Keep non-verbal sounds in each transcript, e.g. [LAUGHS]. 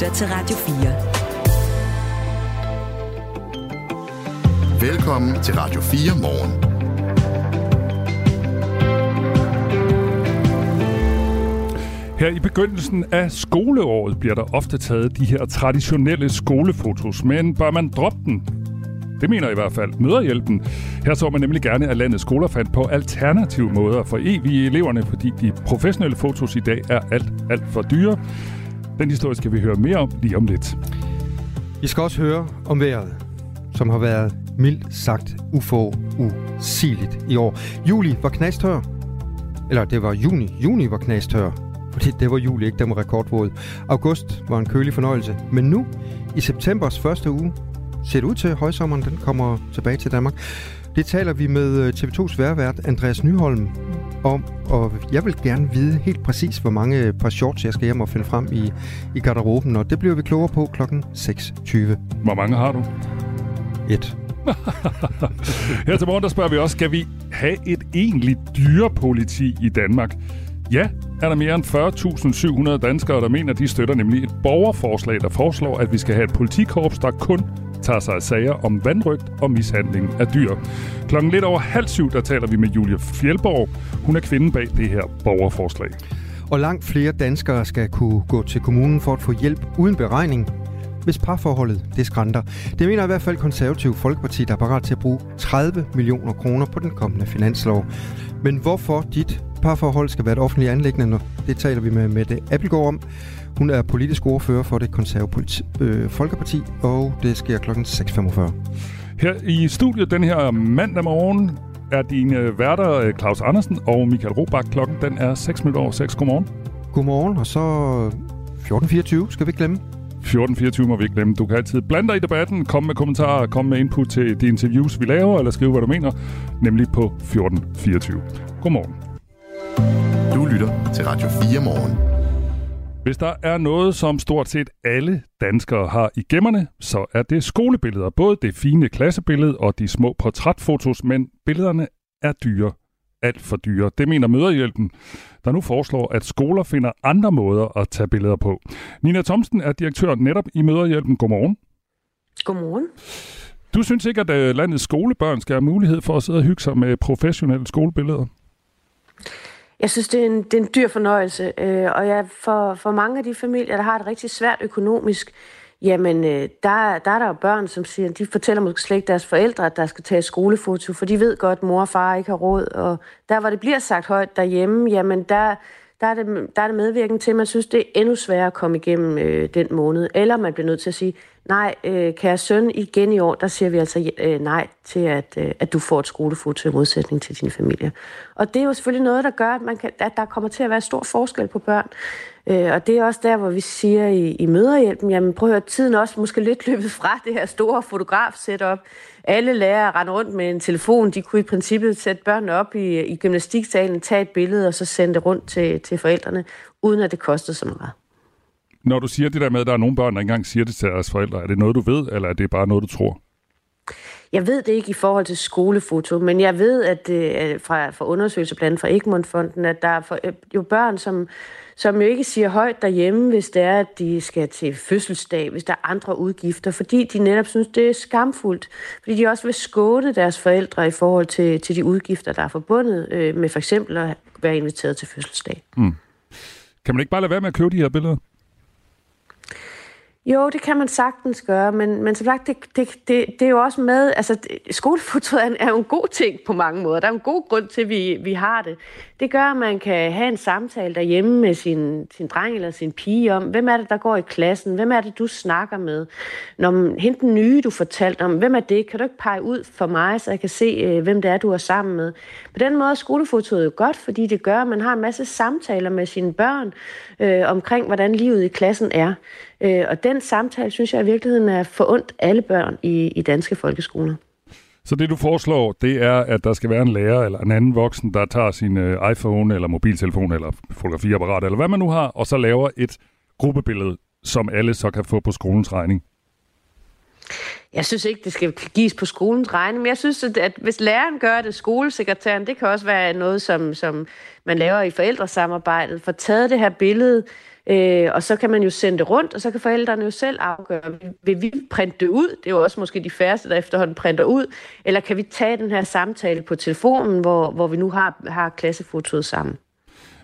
lytter til Radio 4. Velkommen til Radio 4 morgen. Her i begyndelsen af skoleåret bliver der ofte taget de her traditionelle skolefotos, men bør man droppe den? Det mener i hvert fald Møderhjælpen. Her så man nemlig gerne, at landets skoler fandt på alternative måder for evige eleverne, fordi de professionelle fotos i dag er alt, alt for dyre. Den historie skal vi høre mere om lige om lidt. Vi skal også høre om vejret, som har været mildt sagt uforudsigeligt i år. Juli var knastør. Eller det var juni. Juni var knastør. Fordi det var juli ikke, den var rekordvåd. August var en kølig fornøjelse. Men nu, i septembers første uge, ser det ud til, at højsommeren den kommer tilbage til Danmark. Det taler vi med øh, TV2's værvært Andreas Nyholm om, og jeg vil gerne vide helt præcis, hvor mange par shorts jeg skal hjem og finde frem i, i garderoben, og det bliver vi klogere på klokken 6.20. Hvor mange har du? Et. [LAUGHS] Her til morgen, der spørger vi også, skal vi have et egentligt dyrepoliti i Danmark? Ja, er der mere end 40.700 danskere, der mener, de støtter nemlig et borgerforslag, der foreslår, at vi skal have et politikorps, der kun tager sig af sager om vandrygt og mishandling af dyr. Klokken lidt over halv syv, der taler vi med Julia Fjelborg. Hun er kvinden bag det her borgerforslag. Og langt flere danskere skal kunne gå til kommunen for at få hjælp uden beregning, hvis parforholdet det skrænter. Det mener i hvert fald konservativ Folkeparti, der er parat til at bruge 30 millioner kroner på den kommende finanslov. Men hvorfor dit parforhold skal være et offentligt anlæggende, det taler vi med Mette Appelgaard om. Hun er politisk ordfører for det konservative øh, Folkeparti, og det sker kl. 6.45. Her i studiet den her mandag morgen er dine værter øh, Claus Andersen og Michael Robach. Klokken den er 6 minutter over 6. Godmorgen. Godmorgen, og så 14.24 skal vi ikke glemme. 14.24 må vi ikke glemme. Du kan altid blande dig i debatten, komme med kommentarer, komme med input til de interviews, vi laver, eller skrive, hvad du mener, nemlig på 14.24. Godmorgen. Du lytter til Radio 4 morgen. Hvis der er noget, som stort set alle danskere har i gemmerne, så er det skolebilleder. Både det fine klassebillede og de små portrætfotos, men billederne er dyre. Alt for dyre. Det mener Møderhjælpen, der nu foreslår, at skoler finder andre måder at tage billeder på. Nina Thomsen er direktør netop i Møderhjælpen. Godmorgen. Godmorgen. Du synes ikke, at øh, landets skolebørn skal have mulighed for at sidde og hygge sig med professionelle skolebilleder? Jeg synes, det er en, det er en dyr fornøjelse, øh, og jeg, for, for mange af de familier, der har det rigtig svært økonomisk, jamen øh, der, der er der jo børn, som siger, de fortæller måske slet ikke deres forældre, at der skal tage skolefoto, for de ved godt, at mor og far ikke har råd, og der, hvor det bliver sagt højt derhjemme, jamen der, der er, det, der er det medvirkende til, at man synes, det er endnu sværere at komme igennem øh, den måned. Eller man bliver nødt til at sige, nej, øh, kære søn, igen i år, der siger vi altså øh, nej til, at, øh, at du får et skolefoto i modsætning til din familie. Og det er jo selvfølgelig noget, der gør, at, man kan, at der kommer til at være stor forskel på børn. Øh, og det er også der, hvor vi siger i, i møderhjælpen, jamen prøv at høre, tiden også måske lidt løbet fra det her store fotograf-setup. Alle lærere render rundt med en telefon. De kunne i princippet sætte børnene op i, i gymnastiksalen, tage et billede og så sende det rundt til, til forældrene, uden at det kostede så meget. Når du siger det der med, at der er nogle børn, der engang siger det til deres forældre, er det noget, du ved, eller er det bare noget, du tror? Jeg ved det ikke i forhold til skolefoto, men jeg ved, at det fra, fra undersøgelser blandt fra Egmont-fonden, at der er for, øh, jo børn, som, som jo ikke siger højt derhjemme, hvis det er, at de skal til fødselsdag, hvis der er andre udgifter, fordi de netop synes, det er skamfuldt. Fordi de også vil skåne deres forældre i forhold til, til de udgifter, der er forbundet øh, med for eksempel at være inviteret til fødselsdag. Mm. Kan man ikke bare lade være med at købe de her billeder? Jo, det kan man sagtens gøre, men, men som sagt, det, det, det, det er jo også med, altså skolefotoet er jo en god ting på mange måder. Der er en god grund til, at vi, vi har det. Det gør, at man kan have en samtale derhjemme med sin, sin dreng eller sin pige om, hvem er det, der går i klassen? Hvem er det, du snakker med? Når hente den nye, du fortalte om, hvem er det? Kan du ikke pege ud for mig, så jeg kan se, øh, hvem det er, du er sammen med? På den måde er skolefotoet jo godt, fordi det gør, at man har en masse samtaler med sine børn øh, omkring, hvordan livet i klassen er. Øh, og den samtale, synes jeg i virkeligheden er forundt alle børn i, i danske folkeskoler. Så det du foreslår, det er, at der skal være en lærer eller en anden voksen, der tager sin uh, iPhone eller mobiltelefon eller fotografiapparat eller hvad man nu har, og så laver et gruppebillede, som alle så kan få på skolens regning. Jeg synes ikke, det skal gives på skolens regne, men jeg synes, at hvis læreren gør det, skolesekretæren, det kan også være noget, som, som man laver i forældresamarbejdet, for taget det her billede, øh, og så kan man jo sende det rundt, og så kan forældrene jo selv afgøre, vil vi printe det ud? Det er jo også måske de færreste, der efterhånden printer ud, eller kan vi tage den her samtale på telefonen, hvor, hvor vi nu har, har klassefotoet sammen?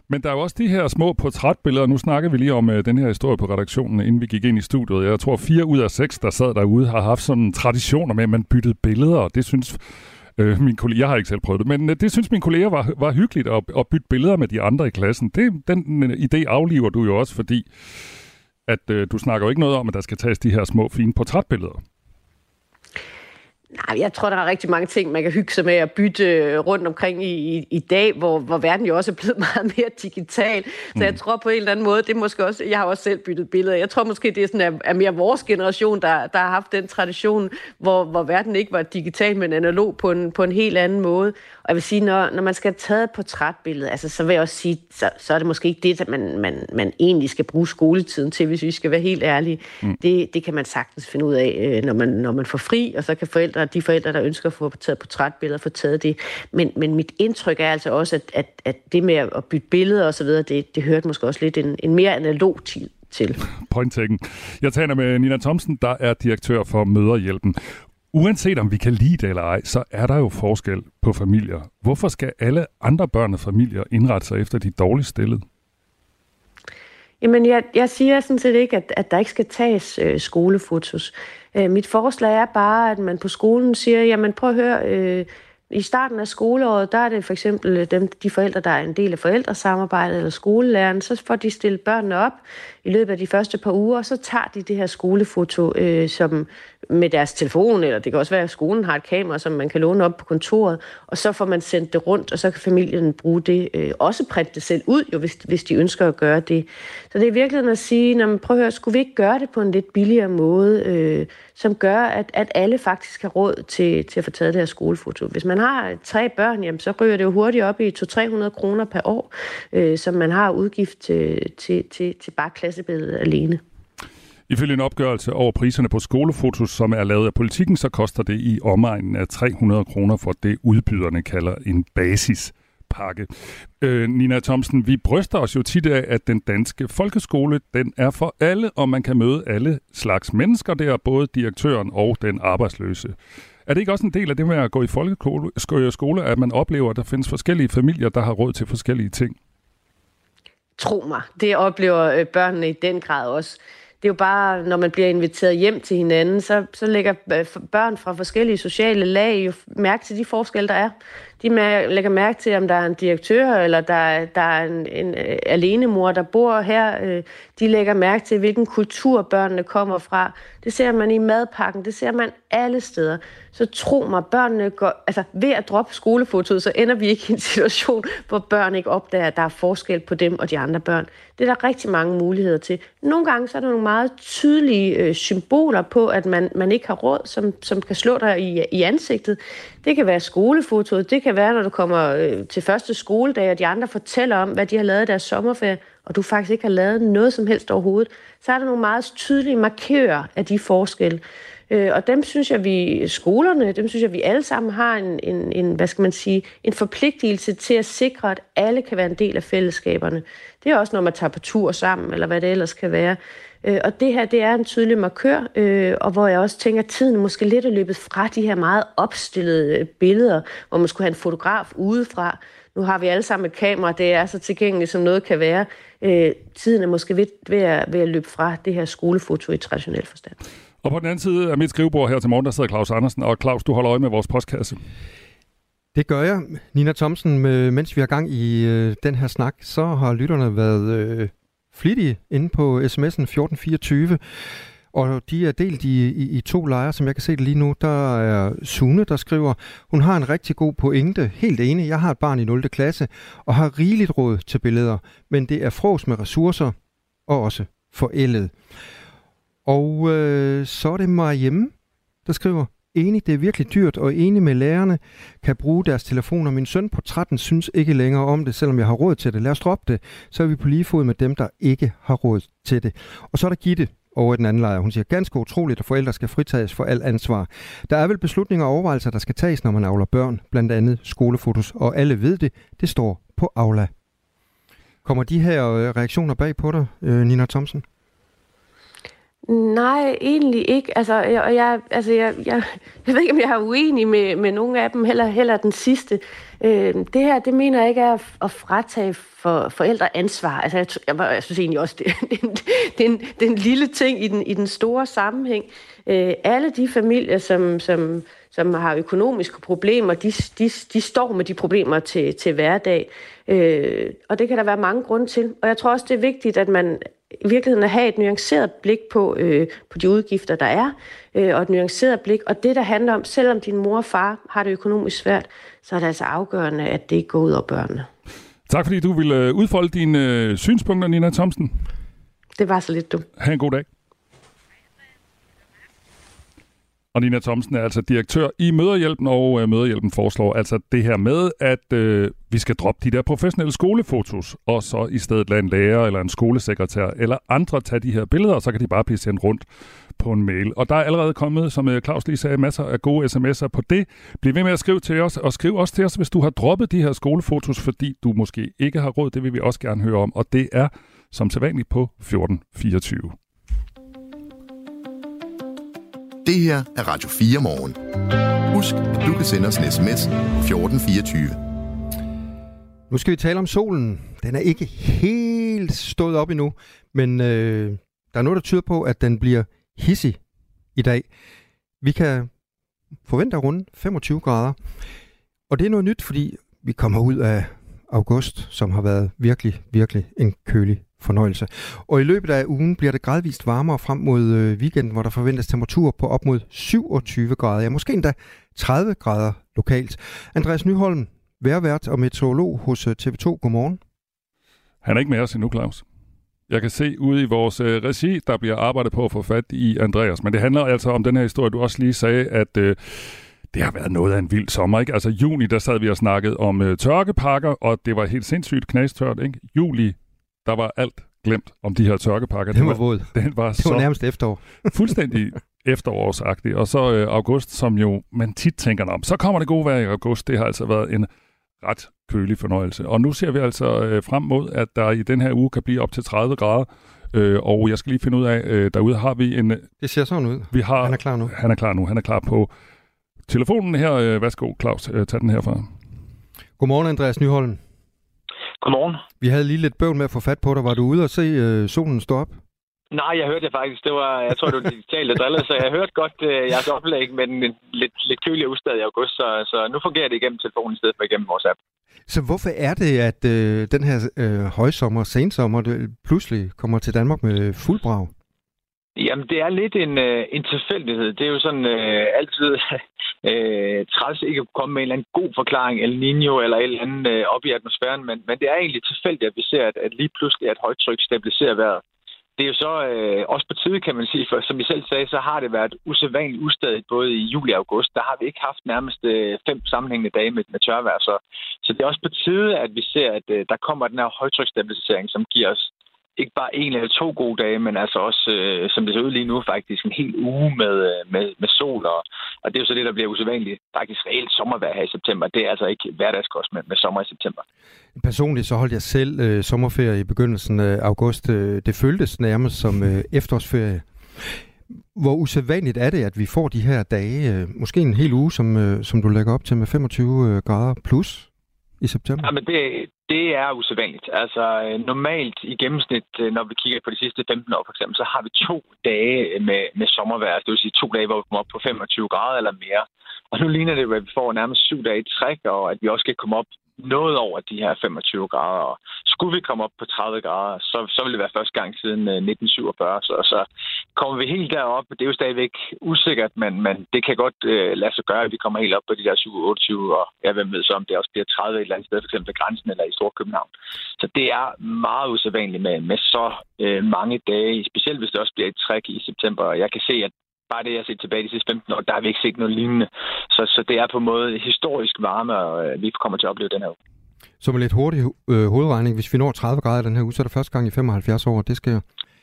Men der er jo også de her små portrætbilleder. Nu snakker vi lige om øh, den her historie på redaktionen, inden vi gik ind i studiet. Jeg tror, fire ud af seks, der sad derude, har haft sådan traditioner med, at man byttede billeder. Det synes Øh, min kollega, jeg har ikke selv prøvet det, men øh, det synes min kollega var, var hyggeligt at, at bytte billeder med de andre i klassen. Det, den uh, idé afliver du jo også, fordi at øh, du snakker jo ikke noget om, at der skal tages de her små, fine portrætbilleder. Nej, jeg tror, der er rigtig mange ting, man kan hygge sig med at bytte øh, rundt omkring i, i, i dag, hvor, hvor verden jo også er blevet [LAUGHS] meget mere digital. Så mm. jeg tror på en eller anden måde, det er måske også, jeg har også selv byttet billeder. Jeg tror måske, det er, sådan, er, er mere vores generation, der, der har haft den tradition, hvor, hvor verden ikke var digital, men analog på en, på en helt anden måde. Og jeg vil sige, når, når man skal have taget et portrætbillede, altså, så vil jeg også sige, så, så er det måske ikke det, at man, man, man egentlig skal bruge skoletiden til, hvis vi skal være helt ærlige. Mm. Det, det kan man sagtens finde ud af, øh, når man, når man får fri, og så kan forældre, de forældre, der ønsker at få taget portrætbilleder, få taget det. Men, men mit indtryk er altså også, at, at, at det med at bytte billeder osv., det, det hørte måske også lidt en, en mere analog tid til. Point taken. Jeg taler med Nina Thomsen, der er direktør for Møderhjælpen. Uanset om vi kan lide det eller ej, så er der jo forskel på familier. Hvorfor skal alle andre børn og familier indrette sig efter de dårligt stillede? Jamen, jeg, jeg siger sådan set ikke, at, at der ikke skal tages øh, skolefotos. Øh, mit forslag er bare, at man på skolen siger, jamen prøv at høre, øh, i starten af skoleåret, der er det for eksempel øh, dem, de forældre, der er en del af forældresamarbejdet eller skolelæreren, så får de stillet børnene op i løbet af de første par uger, og så tager de det her skolefoto øh, som med deres telefon, eller det kan også være, at skolen har et kamera, som man kan låne op på kontoret, og så får man sendt det rundt, og så kan familien bruge det, øh, også printe det selv ud, jo, hvis, hvis de ønsker at gøre det. Så det er virkelig at sige, når man prøver at høre, skulle vi ikke gøre det på en lidt billigere måde, øh, som gør, at, at alle faktisk har råd til, til at få taget det her skolefoto. Hvis man har tre børn, jamen, så ryger det jo hurtigt op i 200-300 kroner per år, øh, som man har udgift til, til, til, til bare klassebilledet alene. Ifølge en opgørelse over priserne på skolefotos, som er lavet af politikken, så koster det i omegnen af 300 kroner for det, udbyderne kalder en basispakke. Øh, Nina Thomsen, vi bryster os jo tit af, at den danske folkeskole, den er for alle, og man kan møde alle slags mennesker der, både direktøren og den arbejdsløse. Er det ikke også en del af det med at gå i folkeskole, at man oplever, at der findes forskellige familier, der har råd til forskellige ting? Tro mig, det oplever øh, børnene i den grad også det er jo bare, når man bliver inviteret hjem til hinanden, så, så lægger øh, børn fra forskellige sociale lag jo mærke til de forskelle, der er. De lægger mærke til, om der er en direktør, eller der, der er en, en øh, alenemor, der bor her. Øh, de lægger mærke til, hvilken kultur børnene kommer fra. Det ser man i madpakken, det ser man alle steder. Så tro mig, børnene går, altså ved at droppe skolefotoet, så ender vi ikke i en [LAUGHS] situation, hvor børn ikke opdager, at der er forskel på dem og de andre børn. Det er der rigtig mange muligheder til. Nogle gange så er der nogle meget tydelige øh, symboler på, at man, man ikke har råd, som, som kan slå dig i, i ansigtet. Det kan være skolefotoet, det kan være, når du kommer øh, til første skoledag, og de andre fortæller om, hvad de har lavet i deres sommerferie, og du faktisk ikke har lavet noget som helst overhovedet, så er der nogle meget tydelige markører af de forskelle. Øh, og dem synes jeg, vi skolerne, dem synes jeg, vi alle sammen har en, en, en, hvad skal man sige, en forpligtelse til at sikre, at alle kan være en del af fællesskaberne. Det er også, når man tager på tur sammen, eller hvad det ellers kan være. Øh, og det her, det er en tydelig markør, øh, og hvor jeg også tænker, at tiden måske lidt er løbet fra de her meget opstillede billeder, hvor man skulle have en fotograf udefra. Nu har vi alle sammen et kamera, det er så tilgængeligt, som noget kan være. Øh, tiden er måske ved, ved, at, ved at løbe fra det her skolefoto i traditionel forstand. Og på den anden side af mit skrivebord her til morgen, der sidder Claus Andersen. Og Claus, du holder øje med vores postkasse. Det gør jeg. Nina Thomsen, mens vi har gang i øh, den her snak, så har lytterne været øh, flittige inde på sms'en 1424. Og de er delt i, i, i to lejre, som jeg kan se det lige nu. Der er Sune, der skriver, hun har en rigtig god pointe. Helt enig, jeg har et barn i 0. klasse og har rigeligt råd til billeder. Men det er fros med ressourcer og også forældet. Og øh, så er det mig hjemme, der skriver, enig, det er virkelig dyrt, og enig med lærerne kan bruge deres telefoner. Min søn på 13 synes ikke længere om det, selvom jeg har råd til det. Lad os droppe det, så er vi på lige fod med dem, der ikke har råd til det. Og så er der Gitte, over i den anden lejr. Hun siger, ganske utroligt, at forældre skal fritages for alt ansvar. Der er vel beslutninger og overvejelser, der skal tages, når man avler børn, blandt andet skolefotos, og alle ved det, det står på Aula. Kommer de her øh, reaktioner bag på dig, øh, Nina Thomsen? Nej, egentlig ikke. Altså, jeg, jeg, altså, jeg, jeg, jeg ved ikke, om jeg er uenig med, med nogle af dem, heller, heller den sidste. Øh, det her, det mener jeg ikke er at, fratage for forældre ansvar. Altså, jeg, jeg, jeg synes egentlig også, [LAUGHS] det, det, det, er en, det er en lille ting i den, i den store sammenhæng. Øh, alle de familier, som, som, som har økonomiske problemer, de, de, de står med de problemer til, til hverdag. Øh, og det kan der være mange grunde til. Og jeg tror også, det er vigtigt, at man i virkeligheden at have et nuanceret blik på, øh, på de udgifter, der er, øh, og et nuanceret blik. Og det, der handler om, selvom din mor og far har det økonomisk svært, så er det altså afgørende, at det ikke går ud over børnene. Tak fordi du ville øh, udfolde dine øh, synspunkter, Nina Thomsen. Det var så lidt du. Ha' en god dag. Og Nina Thomsen er altså direktør i Møderhjælpen, og øh, Møderhjælpen foreslår altså det her med, at øh, vi skal droppe de der professionelle skolefotos, og så i stedet lade en lærer eller en skolesekretær eller andre tage de her billeder, og så kan de bare blive sendt rundt på en mail. Og der er allerede kommet, som øh, Claus lige sagde, masser af gode sms'er på det. Bliv ved med at skrive til os, og skriv også til os, hvis du har droppet de her skolefotos, fordi du måske ikke har råd. Det vil vi også gerne høre om, og det er som sædvanligt på 1424. Det her er Radio 4 morgen. Husk, at du kan sende os en sms på 1424. Nu skal vi tale om solen. Den er ikke helt stået op endnu, men øh, der er noget, der tyder på, at den bliver hissig i dag. Vi kan forvente at runde 25 grader. Og det er noget nyt, fordi vi kommer ud af august, som har været virkelig, virkelig en kølig fornøjelse. Og i løbet af ugen bliver det gradvist varmere frem mod øh, weekenden, hvor der forventes temperatur på op mod 27 grader, ja måske endda 30 grader lokalt. Andreas Nyholm, værvært og meteorolog hos øh, TV2. Godmorgen. Han er ikke med os endnu, Claus. Jeg kan se ude i vores øh, regi, der bliver arbejdet på at få fat i Andreas. Men det handler altså om den her historie, du også lige sagde, at øh, det har været noget af en vild sommer. Ikke? Altså juni, der sad vi og snakkede om øh, tørkepakker, og det var helt sindssygt knastørt. Ikke? Juli, der var alt glemt om de her tørkepakker. Den var våd. Den var, det var så nærmest efterår. [LAUGHS] fuldstændig efterårsagtig. Og så øh, august, som jo man tit tænker om, så kommer det gode vejr i august. Det har altså været en ret kølig fornøjelse. Og nu ser vi altså øh, frem mod, at der i den her uge kan blive op til 30 grader. Øh, og jeg skal lige finde ud af, øh, derude har vi en... Det ser sådan ud. Vi har, Han er klar nu. Han er klar nu. Han er klar på telefonen her. Øh, værsgo, Claus. Øh, tag den herfra. Godmorgen, Andreas Nyholm. Godmorgen. Vi havde lige lidt bøvl med at få fat på dig. Var du ude og se øh, solen stå op? Nej, jeg hørte det faktisk. Det var, jeg tror, det var digitalt og drillet, så jeg hørte godt uh, jeres oplæg med en lidt, lidt kølig udstad i august, så, så nu fungerer det igennem telefonen i stedet for igennem vores app. Så hvorfor er det, at øh, den her øh, højsommer, sensommer, det pludselig kommer til Danmark med fuld brag? Jamen, det er lidt en, øh, en tilfældighed. Det er jo sådan øh, altid [LAUGHS] øh, træls ikke at komme med en eller anden god forklaring, El Nino eller et eller andet øh, op i atmosfæren, men, men det er egentlig tilfældigt, at vi ser, at, at lige pludselig at højtryk stabiliserer vejret. Det er jo så øh, også på tide, kan man sige, for som I selv sagde, så har det været usædvanligt ustadigt både i juli og august. Der har vi ikke haft nærmest øh, fem sammenhængende dage med, med tørvejr. Så, så det er også på tide, at vi ser, at øh, der kommer den her højtryksstabilisering, som giver os ikke bare en eller to gode dage, men altså også, øh, som det ser ud lige nu, faktisk en hel uge med, øh, med, med sol. Og, og det er jo så det, der bliver usædvanligt. Faktisk reelt sommervejr her i september. Det er altså ikke hverdagskost med, med sommer i september. Personligt så holdt jeg selv øh, sommerferie i begyndelsen af august. Øh, det føltes nærmest som øh, efterårsferie. Hvor usædvanligt er det, at vi får de her dage, øh, måske en hel uge, som, som du lægger op til med 25 grader plus i september? Ja, men det, det er usædvanligt. Altså øh, normalt i gennemsnit, øh, når vi kigger på de sidste 15 år for eksempel, så har vi to dage med, med sommervejr. Det vil sige to dage, hvor vi kommer op på 25 grader eller mere. Og nu ligner det, at vi får nærmest syv dage i træk, og at vi også skal komme op noget over de her 25 grader. Og skulle vi komme op på 30 grader, så, så vil det være første gang siden øh, 1947. Så, så kommer vi helt derop, det er jo stadigvæk usikkert, men, men det kan godt øh, lade sig gøre, at vi kommer helt op på de der 27, og jeg hvem ved så, om det også bliver 30 et eller andet sted, f.eks. ved grænsen eller i Storkøbenhavn. Så det er meget usædvanligt med, med så øh, mange dage, specielt hvis det også bliver et træk i september. Jeg kan se, at bare det, jeg har set tilbage de sidste 15 år, der har vi ikke set noget lignende. Så, så det er på en måde historisk varme, og øh, vi kommer til at opleve den her uge. Så med lidt hurtig øh, hovedregning, hvis vi når 30 grader den her uge, så er det første gang i 75 år, det sker.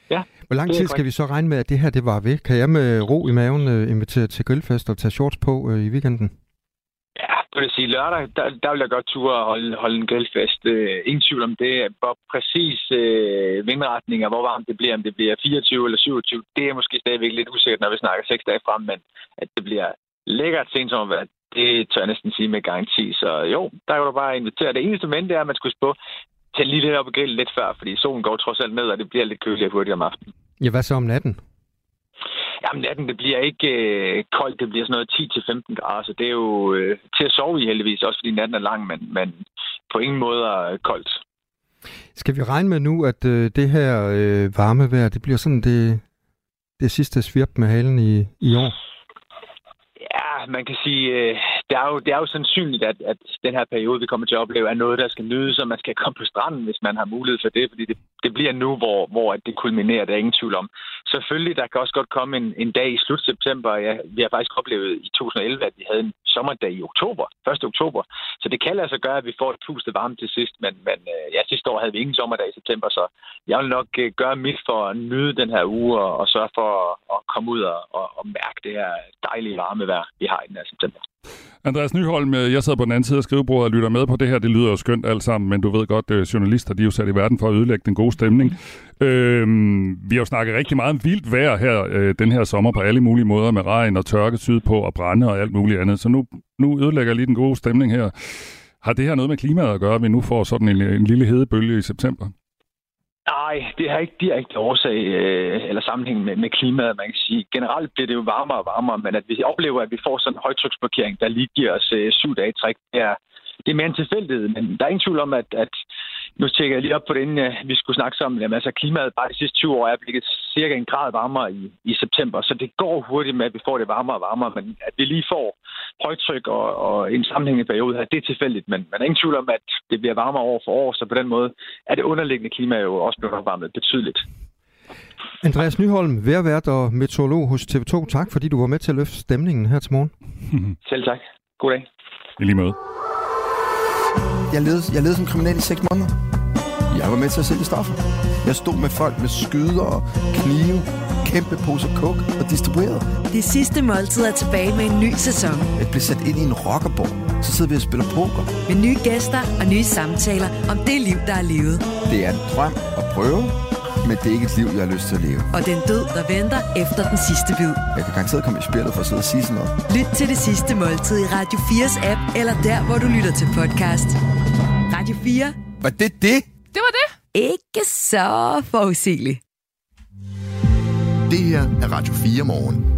Ja, Hvor lang tid skal vi så regne med, at det her det var ved? Kan jeg med ro i maven uh, invitere til grillfest og tage shorts på uh, i weekenden? Ja, det vil sige lørdag, der, der vil jeg godt ture holde, holde en grillfest. Øh, ingen tvivl om det. Hvor præcis øh, vindretninger, og hvor varmt det bliver, om det bliver 24 eller 27, det er måske stadigvæk lidt usikkert, når vi snakker seks dage frem, men at det bliver lækkert sent sommervejr, det tør jeg næsten sige med garanti. Så jo, der kan du bare invitere. Det eneste men, det er, at man skulle spå tage lige lidt op og grille lidt før, fordi solen går trods alt ned, og det bliver lidt køligere hurtigt om aftenen. Ja, hvad så om natten? Jamen natten, det bliver ikke øh, koldt, det bliver sådan noget 10-15 grader, så det er jo øh, til at sove i heldigvis, også fordi natten er lang, men, men på ingen måde er koldt. Skal vi regne med nu, at øh, det her øh, varme vejr, det bliver sådan det, det sidste svirp med halen i, i år? Ja, man kan sige, øh, det, er jo, det er jo sandsynligt, at, at den her periode, vi kommer til at opleve, er noget, der skal nydes, og man skal komme på stranden, hvis man har mulighed for det, fordi det, det bliver nu, hvor, hvor det kulminerer, der er ingen tvivl om. Selvfølgelig, der kan også godt komme en, en dag i slut september. Ja, vi har faktisk oplevet i 2011, at vi havde en sommerdag i oktober, 1. oktober. Så det kan altså gøre, at vi får et puste varme til sidst, men, men øh, ja, sidste år havde vi ingen sommerdag i september, så jeg vil nok øh, gøre mit for at nyde den her uge og, og sørge for at, at komme ud og, og, og mærke det her dejlige varme vejr, vi har i den her september. Andreas Nyholm, øh, jeg sidder på den anden side af skrivebordet og lytter med på det her. Det lyder jo skønt alt sammen, men du ved godt, journalister de er jo sat i verden for at ødelægge den gode stemning. Øhm, vi har jo snakket rigtig meget om vildt vejr her øh, den her sommer på alle mulige måder med regn og tørke sydpå og brænde og alt muligt andet. Så nu, nu ødelægger jeg lige den gode stemning her. Har det her noget med klimaet at gøre, at vi nu får sådan en, en lille hedebølge i september? Nej, det har ikke direkte årsag øh, eller sammenhæng med, med klimaet, man kan sige. Generelt bliver det jo varmere og varmere, men at vi oplever, at vi får sådan en højtryksblokering, der lige giver os øh, syv dage træk, det er, det er mere en tilfældighed, men der er ingen tvivl om, at, at nu tjekker jeg lige op på det, inden ja, vi skulle snakke sammen. Jamen, altså, klimaet bare de sidste 20 år er blevet cirka en grad varmere i, i september, så det går hurtigt med, at vi får det varmere og varmere, men at vi lige får højtryk og, og en sammenhængende periode her, det er tilfældigt, men man er ingen tvivl om, at det bliver varmere år for år, så på den måde er det underliggende klima jo også blevet opvarmet betydeligt. Andreas Nyholm, værvært og meteorolog hos TV2. Tak, fordi du var med til at løfte stemningen her til morgen. [LAUGHS] Selv tak. God dag. I lige måde. Jeg levede, jeg levede som kriminel i 6 måneder. Jeg var med til at sælge stoffer. Jeg stod med folk med skyder og knive, kæmpe poser kok og distribuerede. Det sidste måltid er tilbage med en ny sæson. Jeg blev sat ind i en rockerborg. Så sidder vi og spiller poker. Med nye gæster og nye samtaler om det liv, der er levet. Det er en drøm at prøve, men det er ikke et liv, jeg har lyst til at leve. Og den død, der venter efter den sidste bid. Jeg kan garanteret komme i spillet for at sidde og sige sådan noget. Lyt til det sidste måltid i Radio 4's app, eller der, hvor du lytter til podcast. Radio 4. Var det det? Det var det. Ikke så forudsigeligt. Det her er Radio 4 morgen.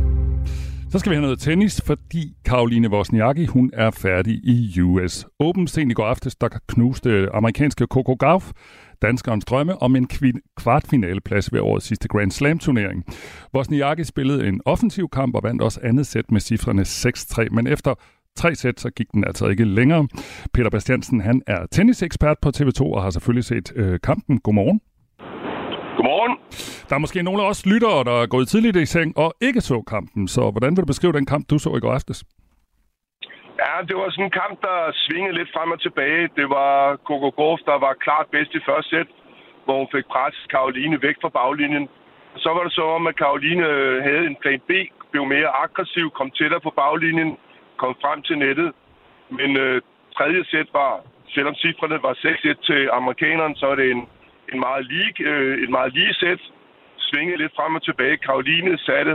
Så skal vi have noget tennis, fordi Karoline Wozniacki, hun er færdig i US Open. Sent i går aftes, der knuste amerikanske Coco Gauff danskerens drømme om en kvartfinaleplads ved årets sidste Grand Slam-turnering. Wozniacki spillede en offensiv kamp og vandt også andet sæt med cifrene 6-3, men efter tre sæt, så gik den altså ikke længere. Peter Bastiansen, han er tennisekspert på TV2 og har selvfølgelig set øh, kampen. Godmorgen. Godmorgen. Der er måske nogle af os lyttere, der er gået tidligt i seng og ikke så kampen, så hvordan vil du beskrive den kamp, du så i går aftes? Ja, det var sådan en kamp, der svingede lidt frem og tilbage. Det var Coco Gauff, der var klart bedst i første sæt, hvor hun fik presset Karoline væk fra baglinjen. Så var det så om, at Karoline havde en plan B, blev mere aggressiv, kom tættere på baglinjen, kom frem til nettet. Men øh, tredje sæt var, selvom cifrene var 6-1 til amerikaneren, så er det en, en meget lige, øh, et meget lige sæt. Svingede lidt frem og tilbage. Karoline satte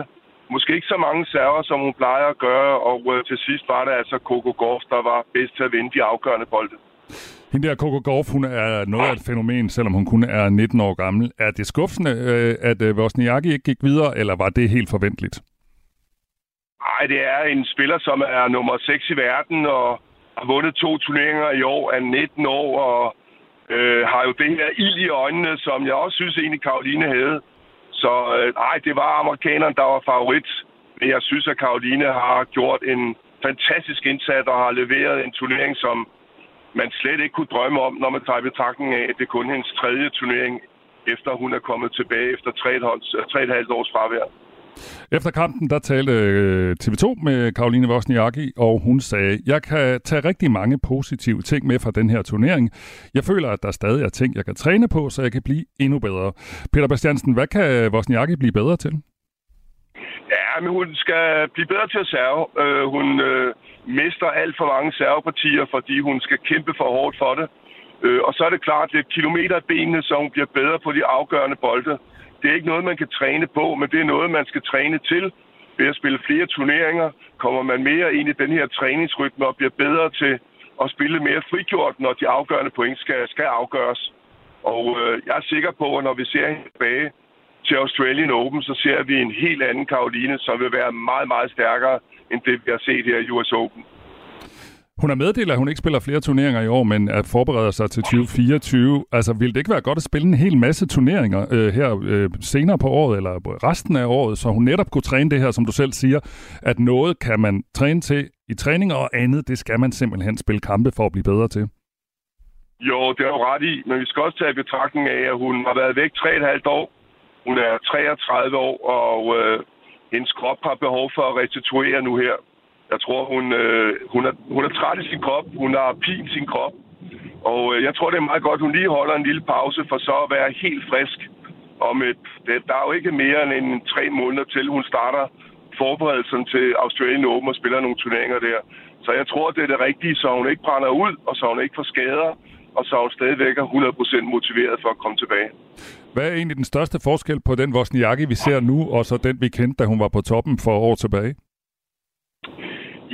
måske ikke så mange server, som hun plejer at gøre, og øh, til sidst var det altså Coco Gauff, der var bedst til at vinde de afgørende bolde. Hende der Coco Gauff, hun er noget af et fænomen, selvom hun kun er 19 år gammel. Er det skuffende, øh, at øh, Vosniaki ikke gik videre, eller var det helt forventeligt? Nej, det er en spiller, som er nummer 6 i verden, og har vundet to turneringer i år, er 19 år, og øh, har jo det her ild i øjnene, som jeg også synes egentlig Karoline havde. Så øh, nej, det var amerikaneren, der var favorit. Men jeg synes, at Karoline har gjort en fantastisk indsats og har leveret en turnering, som man slet ikke kunne drømme om, når man tager i betragtning af, at det er hendes tredje turnering, efter hun er kommet tilbage efter 3,5 øh, års fravær. Efter kampen, der talte øh, TV2 med Karoline Wozniacki, og hun sagde, jeg kan tage rigtig mange positive ting med fra den her turnering. Jeg føler, at der stadig er ting, jeg kan træne på, så jeg kan blive endnu bedre. Peter Bastiansen, hvad kan Wozniacki blive bedre til? Ja, men hun skal blive bedre til at serve. Øh, hun øh, mister alt for mange servepartier, fordi hun skal kæmpe for hårdt for det. Øh, og så er det klart lidt kilometer af benene, så hun bliver bedre på de afgørende bolde. Det er ikke noget, man kan træne på, men det er noget, man skal træne til. Ved at spille flere turneringer kommer man mere ind i den her træningsrytme og bliver bedre til at spille mere frigjort, når de afgørende point skal, skal afgøres. Og øh, jeg er sikker på, at når vi ser hende tilbage til Australian Open, så ser vi en helt anden Karoline, som vil være meget, meget stærkere end det, vi har set her i US Open. Hun har meddelt, at hun ikke spiller flere turneringer i år, men at forbereder sig til 2024. Altså, vil det ikke være godt at spille en hel masse turneringer øh, her øh, senere på året, eller resten af året, så hun netop kunne træne det her, som du selv siger, at noget kan man træne til i træning, og andet, det skal man simpelthen spille kampe for at blive bedre til? Jo, det er jo ret i, men vi skal også tage i betragtning af, at hun har været væk 3,5 år. Hun er 33 år, og øh, hendes krop har behov for at restituere nu her. Jeg tror, hun, øh, hun, er, hun er træt i sin krop. Hun har pin sin krop. Og øh, jeg tror, det er meget godt, hun lige holder en lille pause for så at være helt frisk. Om et, det, der er jo ikke mere end en tre måneder til, hun starter forberedelsen til Australian Open og spiller nogle turneringer der. Så jeg tror, det er det rigtige, så hun ikke brænder ud, og så hun ikke får skader, og så hun stadigvæk er 100% motiveret for at komme tilbage. Hvad er egentlig den største forskel på den Wozniacki, vi ser nu, og så den, vi kendte, da hun var på toppen for år tilbage?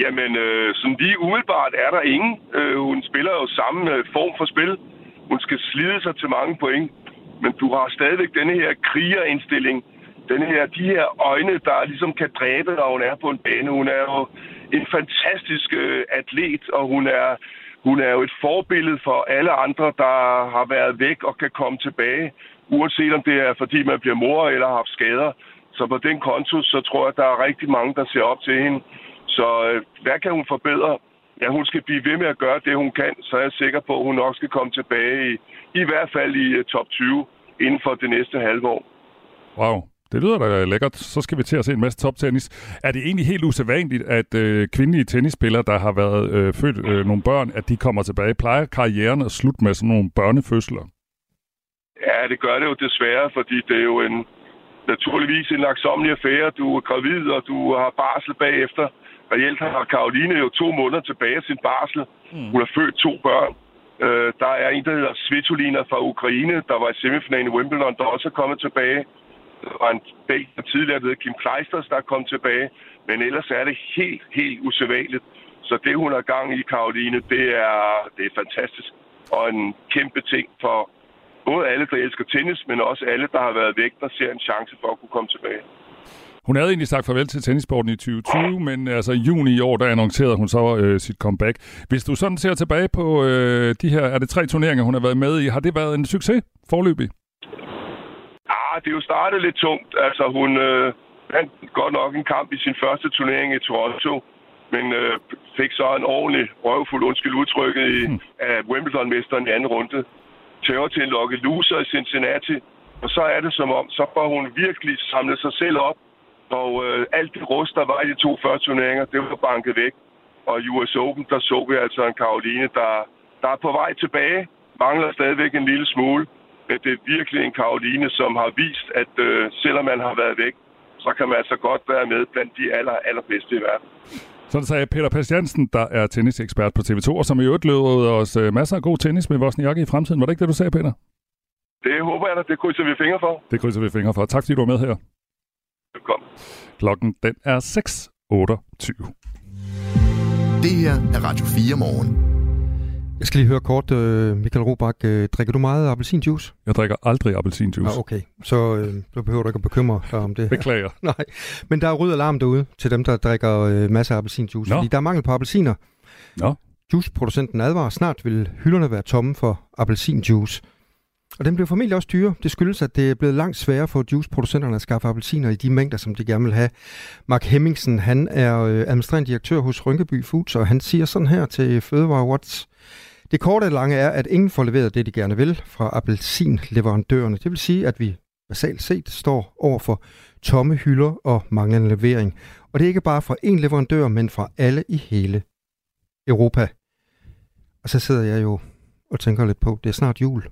Jamen, øh, sådan lige umiddelbart er der ingen. Øh, hun spiller jo samme øh, form for spil. Hun skal slide sig til mange point. Men du har stadigvæk denne her krigerindstilling. Denne her, de her øjne, der ligesom kan dræbe, når hun er på en bane. Hun er jo en fantastisk øh, atlet, og hun er, hun er jo et forbillede for alle andre, der har været væk og kan komme tilbage. Uanset om det er, fordi man bliver mor eller har haft skader. Så på den konto, så tror jeg, at der er rigtig mange, der ser op til hende. Så øh, hvad kan hun forbedre? Ja, hun skal blive ved med at gøre det, hun kan, så er jeg sikker på, at hun nok skal komme tilbage i, i hvert fald i uh, top 20 inden for det næste halve år. Wow. Det lyder da lækkert. Så skal vi til at se en masse toptennis. Er det egentlig helt usædvanligt, at øh, kvindelige tennisspillere, der har været øh, født øh, nogle børn, at de kommer tilbage? Plejer karrieren at slutte med sådan nogle børnefødsler? Ja, det gør det jo desværre, fordi det er jo en naturligvis en laksomlig affære. Du er gravid, og du har barsel bagefter. Reelt har Karoline jo to måneder tilbage af sin barsel. Mm. Hun har født to børn. Øh, der er en, der hedder Svitolina fra Ukraine, der var i semifinalen i Wimbledon, der også er kommet tilbage. Der var en der tidligere, der Kim Kleisters, der er kommet tilbage. Men ellers er det helt, helt usædvanligt. Så det, hun har gang i, Karoline, det er, det er fantastisk. Og en kæmpe ting for både alle, der elsker tennis, men også alle, der har været væk, der ser en chance for at kunne komme tilbage. Hun havde egentlig sagt farvel til tennissporten i 2020, men altså i juni i år, der annoncerede hun så øh, sit comeback. Hvis du sådan ser tilbage på øh, de her, er det tre turneringer, hun har været med i, har det været en succes forløbig? Ah, det er jo startet lidt tungt. Altså hun øh, vandt godt nok en kamp i sin første turnering i Toronto, men øh, fik så en ordentlig røvfuld undskyld udtrykket i, hmm. af Wimbledon-mesteren i anden runde. Tøver til en lokke loser i Cincinnati, og så er det som om, så får hun virkelig samlet sig selv op og øh, alt det rust, der var i de to første turneringer, det var banket væk. Og i US Open, der så vi altså en Karoline, der, der er på vej tilbage. Mangler stadigvæk en lille smule. Men det er virkelig en Karoline, som har vist, at øh, selvom man har været væk, så kan man altså godt være med blandt de aller, allerbedste i verden. Så det sagde Peter Pastiansen, der er tennisekspert på TV2, og som i øvrigt løber os øh, masser af god tennis med Wozniacki i fremtiden. Var det ikke det, du sagde, Peter? Det håber jeg da. Det krydser vi fingre for. Det krydser vi fingre for. Tak fordi du var med her. Velkommen. Klokken den er 6.28. Det her er Radio 4 morgen. Jeg skal lige høre kort, uh, Michael Robach, uh, drikker du meget appelsinjuice? Jeg drikker aldrig appelsinjuice. Ah, okay, så uh, du behøver du ikke at bekymre dig om det. Beklager. [LAUGHS] Nej, men der er rød alarm derude til dem, der drikker uh, masser af appelsinjuice, Nå. fordi der er mangel på appelsiner. Nå. Juiceproducenten advarer, snart vil hylderne være tomme for appelsinjuice. Og den bliver formentlig også dyre. Det skyldes, at det er blevet langt sværere for juiceproducenterne at skaffe appelsiner i de mængder, som de gerne vil have. Mark Hemmingsen, han er øh, administrerende direktør hos Rynkeby Foods, og han siger sådan her til Fødevare Watch. Det korte og lange er, at ingen får leveret det, de gerne vil fra appelsinleverandørerne. Det vil sige, at vi basalt set står over for tomme hylder og manglende levering. Og det er ikke bare fra én leverandør, men fra alle i hele Europa. Og så sidder jeg jo og tænker lidt på, det er snart jul.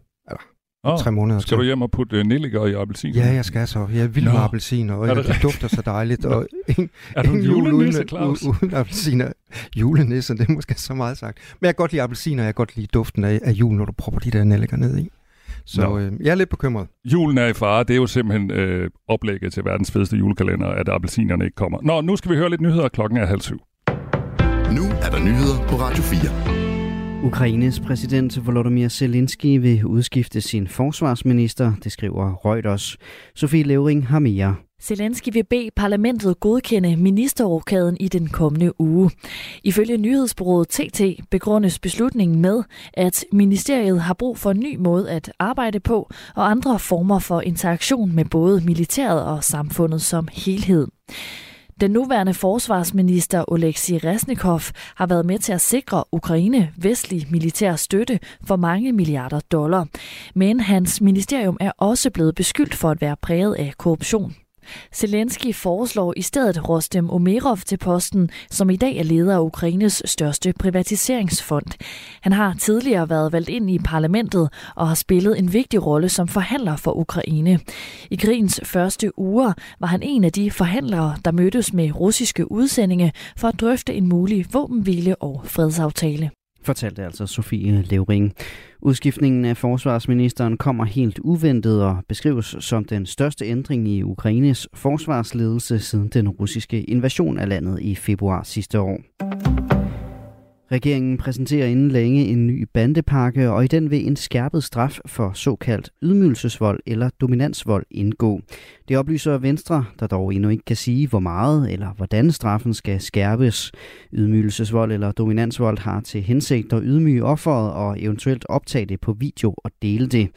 Oh, tre måneder skal du hjem og putte uh, nelliker i appelsin? Ja, jeg skal så. Jeg er vild med appelsiner, og det, det dufter så dejligt. og ingen, er du ingen jul uden, uden appelsiner. Julenisse, det er måske så meget sagt. Men jeg kan godt lide appelsiner, og jeg kan godt lide duften af, af jul, når du propper de der nelliker ned i. Så øh, jeg er lidt bekymret. Julen er i fare. Det er jo simpelthen øh, oplægget til verdens fedeste julekalender, at appelsinerne ikke kommer. Nå, nu skal vi høre lidt nyheder. Klokken er halv syv. Nu er der nyheder på Radio 4. Ukraines præsident Volodymyr Zelensky vil udskifte sin forsvarsminister, det skriver Reuters. Sofie Levering har mere. Zelensky vil bede parlamentet godkende ministerrokaden i den kommende uge. Ifølge nyhedsbureauet TT begrundes beslutningen med, at ministeriet har brug for en ny måde at arbejde på og andre former for interaktion med både militæret og samfundet som helhed. Den nuværende forsvarsminister Oleksiy Resnikov har været med til at sikre Ukraine vestlig militær støtte for mange milliarder dollar. Men hans ministerium er også blevet beskyldt for at være præget af korruption. Zelensky foreslår i stedet Rostem Omerov til posten, som i dag er leder af Ukraines største privatiseringsfond. Han har tidligere været valgt ind i parlamentet og har spillet en vigtig rolle som forhandler for Ukraine. I krigens første uger var han en af de forhandlere, der mødtes med russiske udsendinge for at drøfte en mulig våbenhvile og fredsaftale fortalte altså Sofie Levering. Udskiftningen af forsvarsministeren kommer helt uventet og beskrives som den største ændring i Ukraines forsvarsledelse siden den russiske invasion af landet i februar sidste år. Regeringen præsenterer inden længe en ny bandepakke, og i den vil en skærpet straf for såkaldt ydmygelsesvold eller dominansvold indgå. Det oplyser Venstre, der dog endnu ikke kan sige, hvor meget eller hvordan straffen skal skærpes. Ydmygelsesvold eller dominansvold har til hensigt at ydmyge offeret og eventuelt optage det på video og dele det.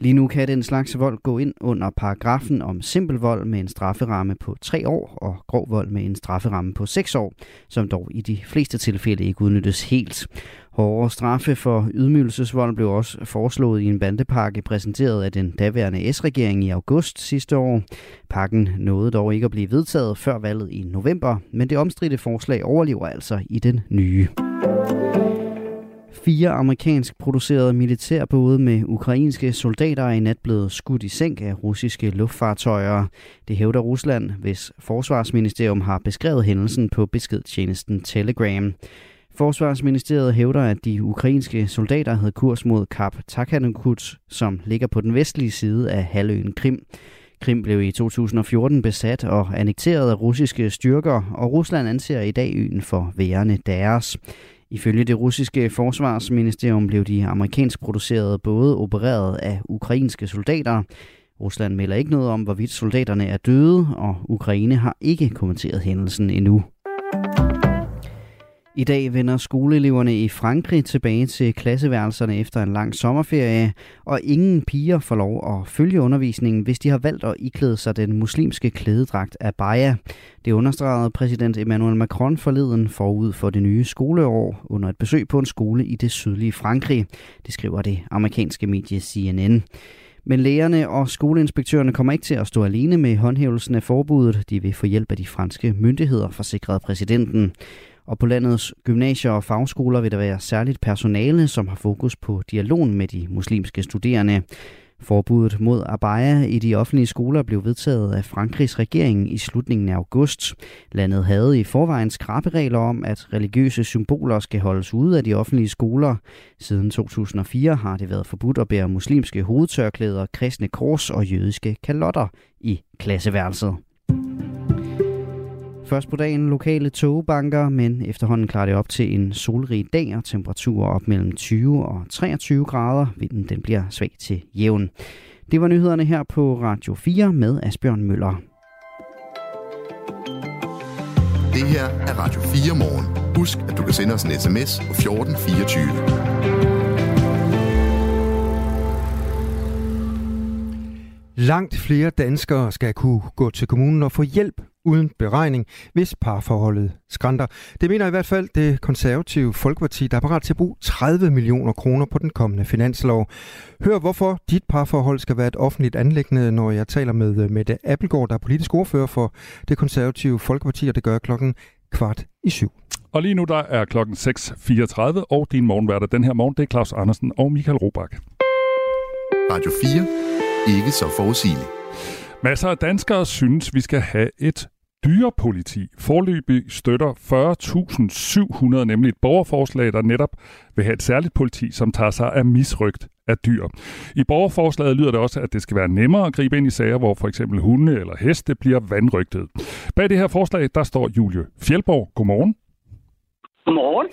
Lige nu kan den slags vold gå ind under paragrafen om simpel vold med en strafferamme på 3 år og grov vold med en strafferamme på 6 år, som dog i de fleste tilfælde ikke udnyttes helt. Hårdere straffe for ydmygelsesvold blev også foreslået i en bandepakke præsenteret af den daværende S-regering i august sidste år. Pakken nåede dog ikke at blive vedtaget før valget i november, men det omstridte forslag overlever altså i den nye. Fire amerikansk producerede militærbåde med ukrainske soldater er i nat blevet skudt i sænk af russiske luftfartøjer. Det hævder Rusland, hvis forsvarsministerium har beskrevet hændelsen på beskedtjenesten Telegram. Forsvarsministeriet hævder, at de ukrainske soldater havde kurs mod Kap Takhanukut, som ligger på den vestlige side af halvøen Krim. Krim blev i 2014 besat og annekteret af russiske styrker, og Rusland anser i dag øen for værende deres. Ifølge det russiske forsvarsministerium blev de amerikansk producerede både opereret af ukrainske soldater. Rusland melder ikke noget om, hvorvidt soldaterne er døde, og Ukraine har ikke kommenteret hændelsen endnu. I dag vender skoleeleverne i Frankrig tilbage til klasseværelserne efter en lang sommerferie, og ingen piger får lov at følge undervisningen, hvis de har valgt at iklæde sig den muslimske klædedragt af Baja. Det understregede præsident Emmanuel Macron forleden forud for det nye skoleår under et besøg på en skole i det sydlige Frankrig. Det skriver det amerikanske medie CNN. Men lægerne og skoleinspektørerne kommer ikke til at stå alene med håndhævelsen af forbuddet. De vil få hjælp af de franske myndigheder, forsikrede præsidenten. Og på landets gymnasier og fagskoler vil der være særligt personale, som har fokus på dialogen med de muslimske studerende. Forbuddet mod abaya i de offentlige skoler blev vedtaget af Frankrigs regering i slutningen af august. Landet havde i forvejen skrappe regler om, at religiøse symboler skal holdes ude af de offentlige skoler. Siden 2004 har det været forbudt at bære muslimske hovedtørklæder, kristne kors og jødiske kalotter i klasseværelset. Først på dagen lokale togbanker, men efterhånden klarer det op til en solrig dag og temperaturer op mellem 20 og 23 grader. Vinden den bliver svag til jævn. Det var nyhederne her på Radio 4 med Asbjørn Møller. Det her er Radio 4 morgen. Husk, at du kan sende os en sms på 1424. Langt flere danskere skal kunne gå til kommunen og få hjælp uden beregning, hvis parforholdet skrænter. Det mener i hvert fald det konservative Folkeparti, der er parat til at bruge 30 millioner kroner på den kommende finanslov. Hør hvorfor dit parforhold skal være et offentligt anlæggende, når jeg taler med Mette Appelgaard, der er politisk ordfører for det konservative Folkeparti, og det gør klokken kvart i syv. Og lige nu der er klokken 6.34, og din morgenværter den her morgen, det er Claus Andersen og Michael Robach. Radio 4. Ikke så forudsigeligt. Masser af danskere synes, vi skal have et dyrepoliti. Forløbig støtter 40.700 nemlig et borgerforslag, der netop vil have et særligt politi, som tager sig af misrygt af dyr. I borgerforslaget lyder det også, at det skal være nemmere at gribe ind i sager, hvor for eksempel hunde eller heste bliver vandrygtet. Bag det her forslag, der står Julie Fjelborg. Godmorgen. Godmorgen.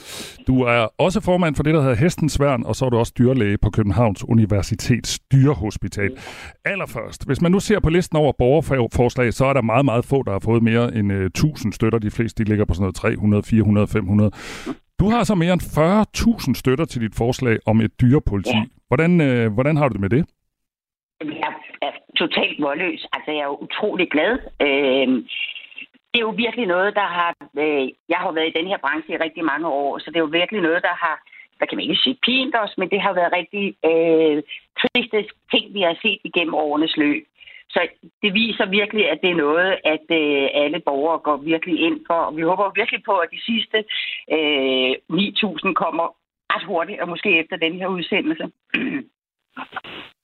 Du er også formand for det, der hedder Hestens Værn, og så er du også dyrlæge på Københavns Universitets Dyrehospital. Allerførst, hvis man nu ser på listen over borgerforslag, så er der meget, meget få, der har fået mere end uh, øh, 1000 støtter. De fleste de ligger på sådan noget 300, 400, 500. Du har så mere end 40.000 støtter til dit forslag om et dyrepoliti. Ja. Hvordan, uh, hvordan har du det med det? Jeg er totalt målløs. Altså, jeg er utrolig glad. Øh, det er jo virkelig noget, der har... Øh, jeg har været i den her branche i rigtig mange år, så det er jo virkelig noget, der har Der kan man ikke sige, pint os, men det har været rigtig øh, triste ting, vi har set igennem årenes løb. Så det viser virkelig, at det er noget, at øh, alle borgere går virkelig ind for. Og vi håber virkelig på, at de sidste øh, 9.000 kommer ret hurtigt, og måske efter den her udsendelse. [CLEARS THROAT]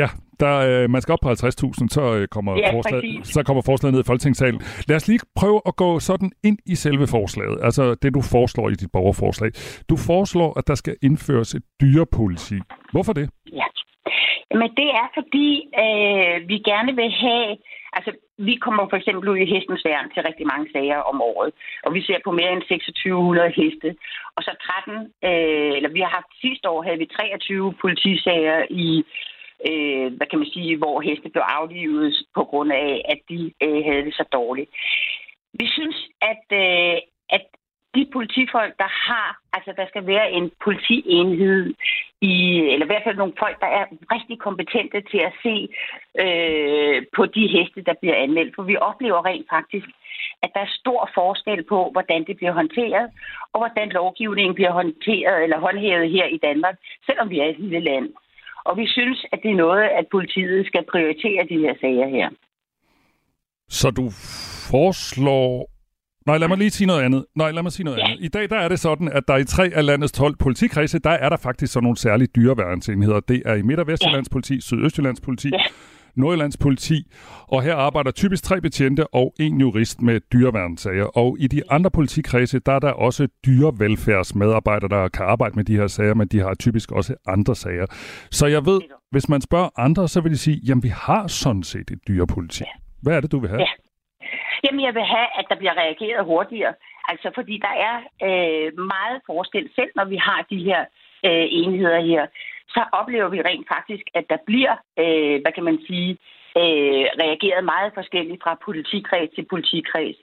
Ja, der, øh, man skal op på 50.000, så, øh, kommer ja, forslaget, så kommer forslaget ned i Folketingssalen. Lad os lige prøve at gå sådan ind i selve forslaget, altså det, du foreslår i dit borgerforslag. Du foreslår, at der skal indføres et dyrepoliti. Hvorfor det? Ja, men det er fordi, øh, vi gerne vil have... Altså, vi kommer for eksempel ud i hestens værn til rigtig mange sager om året, og vi ser på mere end 2600 heste. Og så 13, øh, eller vi har haft sidste år, havde vi 23 politisager i øh, hvad kan man sige, hvor heste blev aflivet på grund af, at de øh, havde det så dårligt. Vi synes, at, øh, at de politifolk, der har, altså der skal være en politienhed i, eller i hvert fald nogle folk, der er rigtig kompetente til at se øh, på de heste, der bliver anmeldt. For vi oplever rent faktisk, at der er stor forskel på, hvordan det bliver håndteret, og hvordan lovgivningen bliver håndteret eller håndhævet her i Danmark, selvom vi er et lille land. Og vi synes, at det er noget, at politiet skal prioritere de her sager her. Så du foreslår... Nej, lad mig lige sige noget andet. Nej, lad mig sige noget ja. andet. I dag der er det sådan, at der i tre af landets 12 politikredse, der er der faktisk sådan nogle særlige dyreværnsenheder. Det er i Midt- og Vestjyllands ja. politi, Sydøstjyllands politi, ja. Nordjyllands politi, og her arbejder typisk tre betjente og en jurist med dyreværnssager. Og i de andre politikredse, der er der også dyrevelfærdsmedarbejdere, der kan arbejde med de her sager, men de har typisk også andre sager. Så jeg ved, hvis man spørger andre, så vil de sige, jamen vi har sådan set et dyrepoliti. Hvad er det, du vil have? Ja. Jamen, jeg vil have, at der bliver reageret hurtigere. Altså, fordi der er øh, meget forskel, selv når vi har de her øh, enheder her så oplever vi rent faktisk, at der bliver, øh, hvad kan man sige, øh, reageret meget forskelligt fra politikreds til politikreds.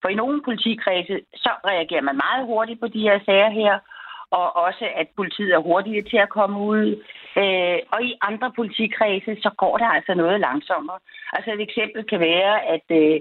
For i nogle politikredse, så reagerer man meget hurtigt på de her sager her, og også at politiet er hurtigere til at komme ud. Øh, og i andre politikredse, så går det altså noget langsommere. Altså et eksempel kan være, at øh,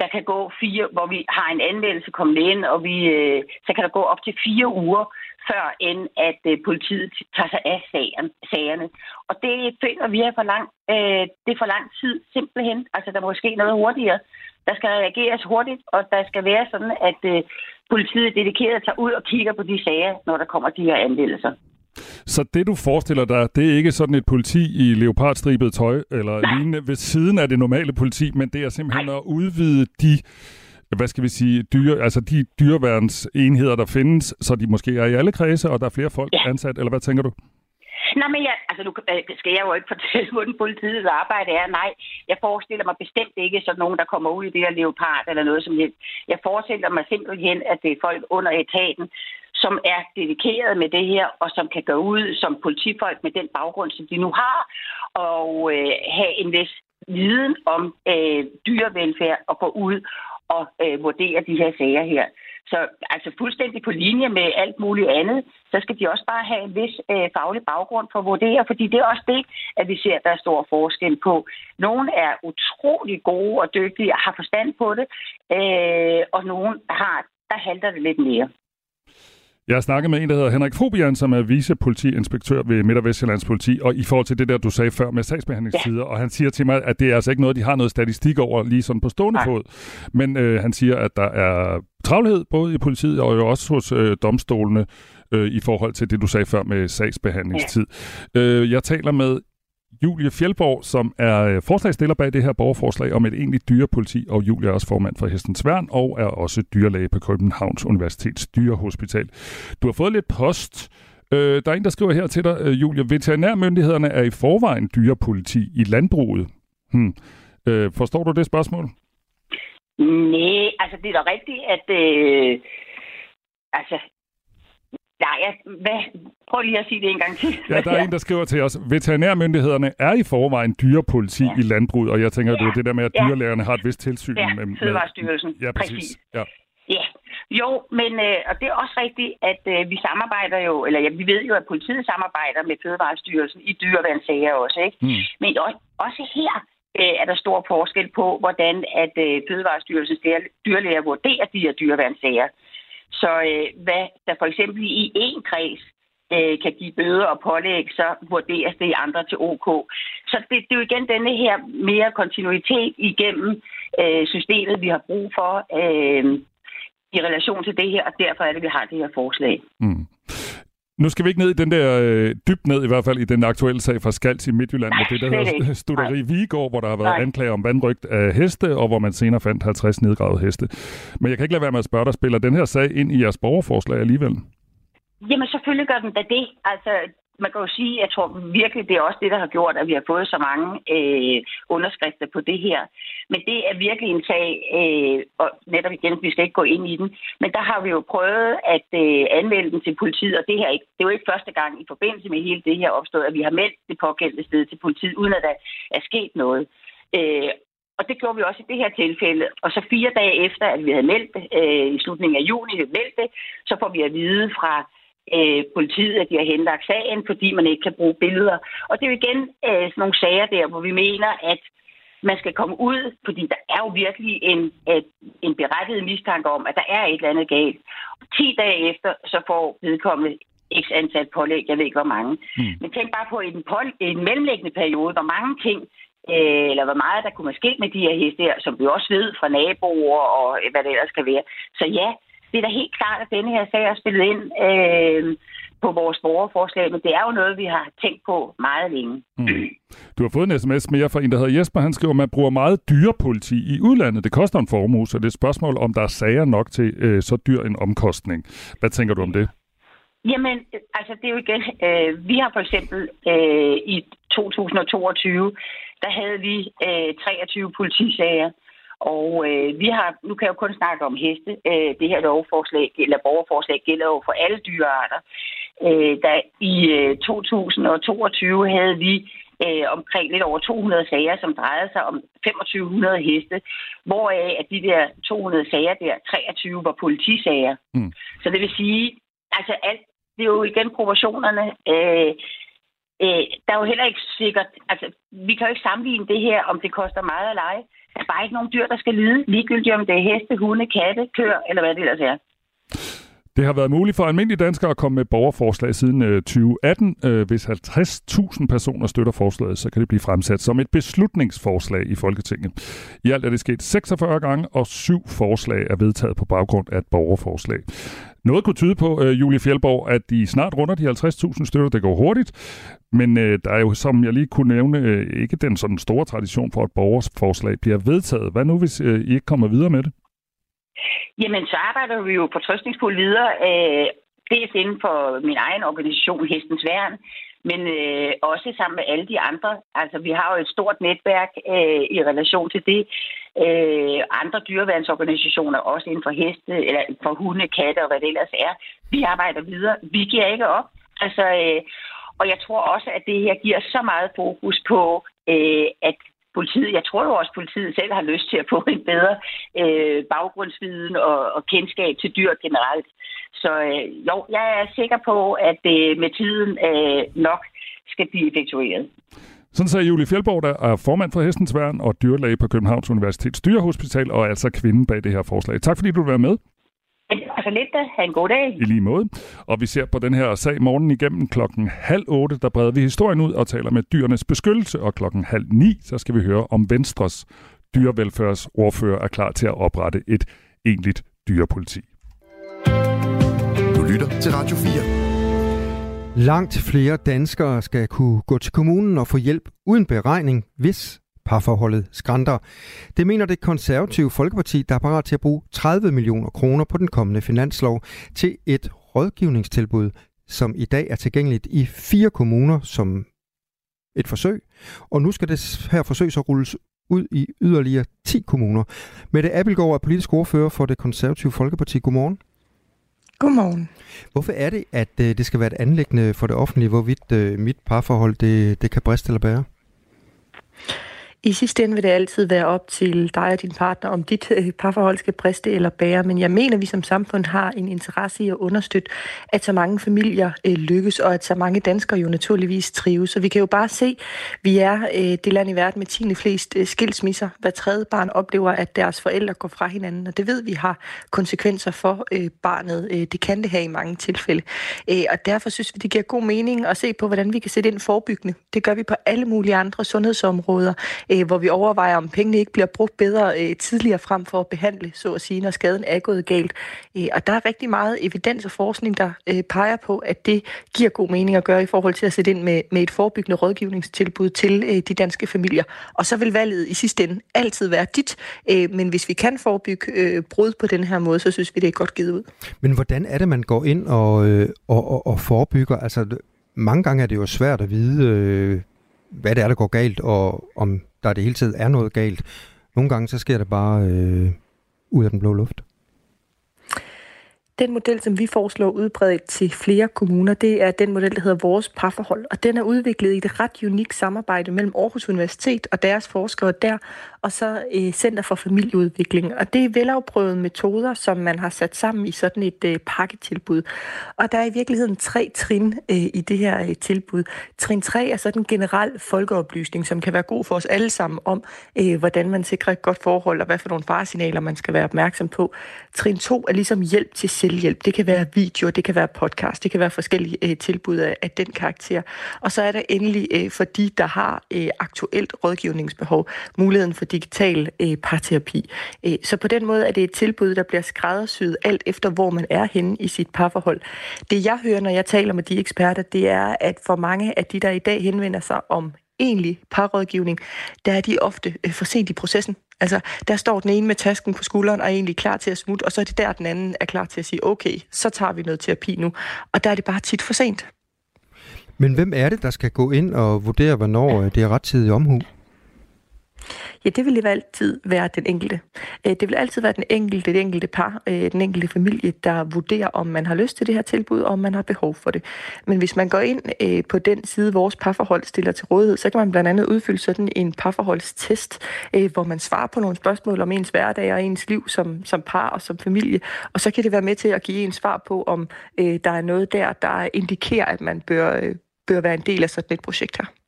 der kan gå fire, hvor vi har en anmeldelse kommet ind, og vi, øh, så kan der gå op til fire uger, før end at øh, politiet tager sig af sagen, sagerne. Og det føler vi er for lang, øh, det er for lang tid simpelthen. Altså der må ske noget hurtigere. Der skal reageres hurtigt, og der skal være sådan, at øh, politiet dedikeret tager ud og kigger på de sager, når der kommer de her anmeldelser. Så det, du forestiller dig, det er ikke sådan et politi i leopardstribet tøj eller Nej. lignende ved siden af det normale politi, men det er simpelthen Nej. at udvide de hvad skal vi sige, dyre, altså de dyreværnsenheder, der findes, så de måske er i alle kredse, og der er flere folk ja. ansat, eller hvad tænker du? Nej, men jeg, altså nu øh, skal jeg jo ikke fortælle, [LAUGHS] hvordan politiets arbejde er. Nej, jeg forestiller mig bestemt ikke sådan nogen, der kommer ud i det her leopard eller noget som helst. Jeg forestiller mig simpelthen, at det er folk under etaten, som er dedikeret med det her, og som kan gå ud som politifolk med den baggrund, som de nu har, og øh, have en vis viden om øh, dyrevelfærd og gå ud og øh, vurdere de her sager her. Så altså fuldstændig på linje med alt muligt andet, så skal de også bare have en vis øh, faglig baggrund for at vurdere, fordi det er også det, at vi ser, at der er stor forskel på. Nogle er utrolig gode og dygtige og har forstand på det, øh, og nogle har, der halter det lidt mere. Jeg har snakket med en, der hedder Henrik Fobian, som er vicepolitiinspektør ved Midt- og Vestjyllands politi, og i forhold til det der, du sagde før med sagsbehandlingstider, ja. og han siger til mig, at det er altså ikke noget, de har noget statistik over lige sådan på stående Nej. fod, men øh, han siger, at der er travlhed både i politiet og jo også hos øh, domstolene øh, i forhold til det, du sagde før med sagsbehandlingstid. Ja. Øh, jeg taler med Julie Fjeldborg, som er forslagstiller forslagsstiller bag det her borgerforslag om et egentligt dyrepoliti, og Julie er også formand for Hestens Værn og er også dyrlæge på Københavns Universitets Dyrehospital. Du har fået lidt post. Øh, der er en, der skriver her til dig, øh, Julie. Veterinærmyndighederne er i forvejen dyrepoliti i landbruget. Hmm. Øh, forstår du det spørgsmål? Nej, altså det er da rigtigt, at øh, altså, Nej, jeg, hvad? Prøv lige at sige det en gang til. Ja, der er [LAUGHS] en, der skriver til os, veterinærmyndighederne er i forvejen dyrepoliti ja. i landbruget, og jeg tænker, ja. det er det der med, at dyrlægerne har et vist tilsyn. Ja, med, Fødevarestyrelsen. Ja, præcis. præcis. Ja. Ja, jo, men øh, og det er også rigtigt, at øh, vi samarbejder jo, eller ja, vi ved jo, at politiet samarbejder med Fødevarestyrelsen i dyreværnssager også, ikke? Mm. Men også, også her øh, er der stor forskel på, hvordan at øh, Fødevarestyrelsens dyrlæger vurderer de her dyreværnssager. Så øh, hvad der for eksempel i en kreds øh, kan give bøder og pålæg, så vurderes det i andre til OK. Så det, det er jo igen denne her mere kontinuitet igennem øh, systemet, vi har brug for øh, i relation til det her, og derfor er det, vi har det her forslag. Mm. Nu skal vi ikke ned i den der, øh, dybt ned i hvert fald i den aktuelle sag fra Skals i Midtjylland, Nej, med det der hedder Studeri Vigård, hvor der har været Nej. anklager om vandrygt af heste, og hvor man senere fandt 50 nedgravede heste. Men jeg kan ikke lade være med at spørge dig, spiller den her sag ind i jeres borgerforslag alligevel? Jamen selvfølgelig gør den da det. Altså, man kan jo sige, jeg tror virkelig, det er også det, der har gjort, at vi har fået så mange øh, underskrifter på det her. Men det er virkelig en sag, øh, og netop igen, vi skal ikke gå ind i den, men der har vi jo prøvet at øh, anmelde den til politiet, og det, her, det er jo ikke første gang i forbindelse med hele det her opstået, at vi har meldt det pågældende sted til politiet, uden at der er sket noget. Øh, og det gjorde vi også i det her tilfælde. Og så fire dage efter, at vi havde meldt det, øh, i slutningen af juni, vi meldt det, så får vi at vide fra øh, politiet, at de har henlagt sagen, fordi man ikke kan bruge billeder. Og det er jo igen øh, sådan nogle sager der, hvor vi mener, at man skal komme ud, fordi der er jo virkelig en, et, en berettiget mistanke om, at der er et eller andet galt. Og 10 dage efter, så får vedkommende x antal pålæg, jeg ved ikke hvor mange. Mm. Men tænk bare på en, pål, en mellemlæggende periode, hvor mange ting, øh, eller hvor meget der kunne man ske med de her heste her, som vi også ved fra naboer og hvad det ellers kan være. Så ja, det er da helt klart, at denne her sag er spillet ind øh, på vores borgerforslag, men det er jo noget, vi har tænkt på meget længe. Mm. Du har fået en sms mere fra en, der hedder Jesper. Han skriver, at man bruger meget dyrepoliti i udlandet. Det koster en formue, så det er et spørgsmål, om der er sager nok til øh, så dyr en omkostning. Hvad tænker du om det? Jamen, altså det er jo igen, øh, vi har for eksempel øh, i 2022, der havde vi øh, 23 politisager, og øh, vi har, nu kan jeg jo kun snakke om heste. Øh, det her lovforslag, eller borgerforslag, gælder jo for alle dyrearter. Øh, der i øh, 2022 havde vi øh, omkring lidt over 200 sager, som drejede sig om 2500 heste, hvoraf at de der 200 sager der, 23 var politisager. Mm. Så det vil sige, altså alt, det er jo igen proportionerne. Øh, øh, der er jo heller ikke sikkert, altså vi kan jo ikke sammenligne det her, om det koster meget eller ej. Der er bare ikke nogen dyr, der skal lide, ligegyldigt om det er heste, hunde, katte, køer eller hvad det ellers er. Det har været muligt for almindelige danskere at komme med borgerforslag siden øh, 2018. Øh, hvis 50.000 personer støtter forslaget, så kan det blive fremsat som et beslutningsforslag i Folketinget. I alt er det sket 46 gange, og syv forslag er vedtaget på baggrund af et borgerforslag. Noget kunne tyde på, øh, Julie Fjeldborg, at de snart runder de 50.000 støtter. Det går hurtigt, men øh, der er jo, som jeg lige kunne nævne, øh, ikke den sådan store tradition for, at borgerforslag bliver vedtaget. Hvad nu, hvis øh, I ikke kommer videre med det? Jamen, så arbejder vi jo på trøstningsfuldt videre. Øh, dels inden for min egen organisation, Hestens Værn, men øh, også sammen med alle de andre. Altså, vi har jo et stort netværk øh, i relation til det. Øh, andre dyreværnsorganisationer, også inden for heste, eller for hunde, katte og hvad det ellers er. Vi arbejder videre. Vi giver ikke op. Altså, øh, og jeg tror også, at det her giver så meget fokus på, øh, at politiet, jeg tror jo også, at politiet selv har lyst til at få en bedre øh, baggrundsviden og, og kendskab til dyr generelt. Så øh, jo, jeg er sikker på, at det øh, med tiden øh, nok skal blive effektueret. Sådan sagde Julie Fjellborg, der er formand for Hestens Værn og dyrlæge på Københavns Universitets Dyrehospital, og er altså kvinden bag det her forslag. Tak fordi du vil være med. Altså lidt da. Ha' en god dag. I lige måde. Og vi ser på den her sag morgen igennem klokken halv otte, der breder vi historien ud og taler med dyrenes beskyttelse, og klokken halv ni, så skal vi høre om Venstres dyrevelfærdsordfører er klar til at oprette et egentligt dyrepoliti. Du lytter til Radio 4. Langt flere danskere skal kunne gå til kommunen og få hjælp uden beregning, hvis parforholdet skrænter. Det mener det konservative Folkeparti, der er parat til at bruge 30 millioner kroner på den kommende finanslov til et rådgivningstilbud, som i dag er tilgængeligt i fire kommuner som et forsøg. Og nu skal det her forsøg så rulles ud i yderligere 10 kommuner. Mette Abelgaard er politisk ordfører for det konservative Folkeparti. Godmorgen. Godmorgen. Hvorfor er det, at øh, det skal være et anlæggende for det offentlige, hvorvidt øh, mit parforhold det, det kan briste eller bære? I sidste ende vil det altid være op til dig og din partner, om dit øh, parforhold skal briste eller bære, men jeg mener, at vi som samfund har en interesse i at understøtte, at så mange familier øh, lykkes, og at så mange danskere jo naturligvis trives. Så vi kan jo bare se, at vi er øh, det land i verden med 10. flest øh, skilsmisser. Hver tredje barn oplever, at deres forældre går fra hinanden, og det ved vi har konsekvenser for øh, barnet. Øh, det kan det have i mange tilfælde. Øh, og derfor synes vi, det giver god mening at se på, hvordan vi kan sætte ind forebyggende. Det gør vi på alle mulige andre sundhedsområder øh, Øh, hvor vi overvejer, om pengene ikke bliver brugt bedre øh, tidligere frem for at behandle, så at sige, når skaden er gået galt. Øh, og der er rigtig meget evidens og forskning, der øh, peger på, at det giver god mening at gøre i forhold til at sætte ind med, med et forebyggende rådgivningstilbud til øh, de danske familier. Og så vil valget i sidste ende altid være dit, øh, men hvis vi kan forebygge øh, brud på den her måde, så synes vi, det er godt givet ud. Men hvordan er det, man går ind og, øh, og, og, og forebygger? Altså, mange gange er det jo svært at vide, øh, hvad det er, der går galt, og om der det hele tiden er noget galt. Nogle gange så sker det bare øh, ud af den blå luft. Den model, som vi foreslår udbredt til flere kommuner, det er den model, der hedder Vores Parforhold. Og den er udviklet i et ret unikt samarbejde mellem Aarhus Universitet og deres forskere der, og så øh, Center for Familieudvikling. Og det er velafprøvede metoder, som man har sat sammen i sådan et øh, pakketilbud. Og der er i virkeligheden tre trin øh, i det her øh, tilbud. Trin 3 er sådan en generel folkeoplysning, som kan være god for os alle sammen om, øh, hvordan man sikrer et godt forhold, og hvad for nogle faresignaler man skal være opmærksom på. Trin 2 er ligesom hjælp til selvhjælp. Det kan være video, det kan være podcast, det kan være forskellige øh, tilbud af, af den karakter. Og så er der endelig øh, for de, der har øh, aktuelt rådgivningsbehov, muligheden for digital øh, parterapi. Øh, så på den måde er det et tilbud, der bliver skræddersyet alt efter, hvor man er henne i sit parforhold. Det jeg hører, når jeg taler med de eksperter, det er, at for mange af de, der i dag henvender sig om egentlig parrådgivning, der er de ofte øh, for sent i processen. Altså, der står den ene med tasken på skulderen og er egentlig klar til at smutte, og så er det der, den anden er klar til at sige, okay, så tager vi noget terapi nu. Og der er det bare tit for sent. Men hvem er det, der skal gå ind og vurdere, hvornår det er rettidig omhu? Ja, det vil altid være den enkelte. Øh, det vil altid være den enkelte, det enkelte par, øh, den enkelte familie, der vurderer, om man har lyst til det her tilbud, og om man har behov for det. Men hvis man går ind øh, på den side, vores parforhold stiller til rådighed, så kan man blandt andet udfylde sådan en parforholdstest, hvor man svarer på nogle spørgsmål om ens hverdag og ens liv som, som par og som familie. Og så kan det være med til at give en svar på, om der er noget der, der indikerer, at man bør, bør være en del af sådan et projekt her.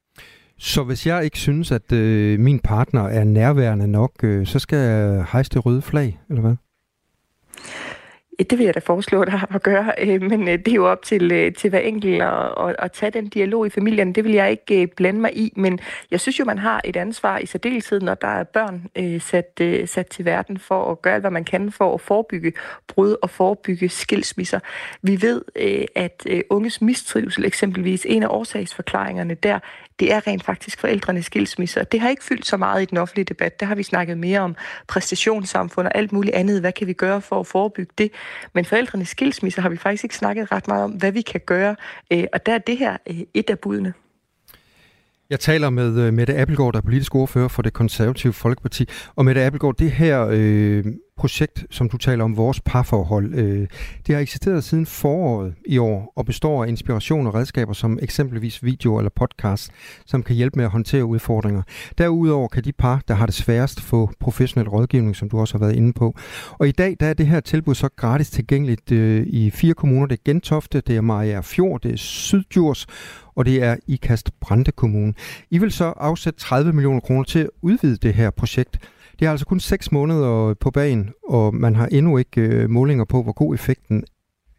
Så hvis jeg ikke synes, at øh, min partner er nærværende nok, øh, så skal jeg hejse det røde flag, eller hvad? Det vil jeg da foreslå dig at gøre, øh, men øh, det er jo op til, øh, til hver enkelt at, at, at tage den dialog i familien. Det vil jeg ikke blande mig i, men jeg synes jo, man har et ansvar i særdeleshed, når der er børn sat, sat til verden for at gøre, hvad man kan for at forebygge brud og forebygge skilsmisser. Vi ved, at unges mistrivsel eksempelvis, en af årsagsforklaringerne der, det er rent faktisk forældrenes skilsmisser. Det har ikke fyldt så meget i den offentlige debat. Der har vi snakket mere om præstationssamfund og alt muligt andet. Hvad kan vi gøre for at forebygge det? Men forældrenes skilsmisser har vi faktisk ikke snakket ret meget om, hvad vi kan gøre. Øh, og der er det her øh, et af budene. Jeg taler med øh, Mette Appelgaard, der er politisk ordfører for det konservative Folkeparti. Og Mette Appelgaard, det her øh, projekt, som du taler om, vores parforhold, øh, det har eksisteret siden foråret i år og består af inspiration og redskaber som eksempelvis video eller podcast, som kan hjælpe med at håndtere udfordringer. Derudover kan de par, der har det sværest, få professionel rådgivning, som du også har været inde på. Og i dag der er det her tilbud så gratis tilgængeligt øh, i fire kommuner. Det er Gentofte, det er Maja Fjord, det er Syddjurs og det er IKAST Brande Kommune. I vil så afsætte 30 millioner kroner til at udvide det her projekt. Det er altså kun 6 måneder på banen, og man har endnu ikke øh, målinger på, hvor god effekten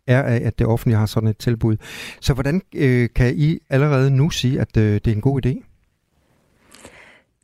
er af, at det offentlige har sådan et tilbud. Så hvordan øh, kan I allerede nu sige, at øh, det er en god idé?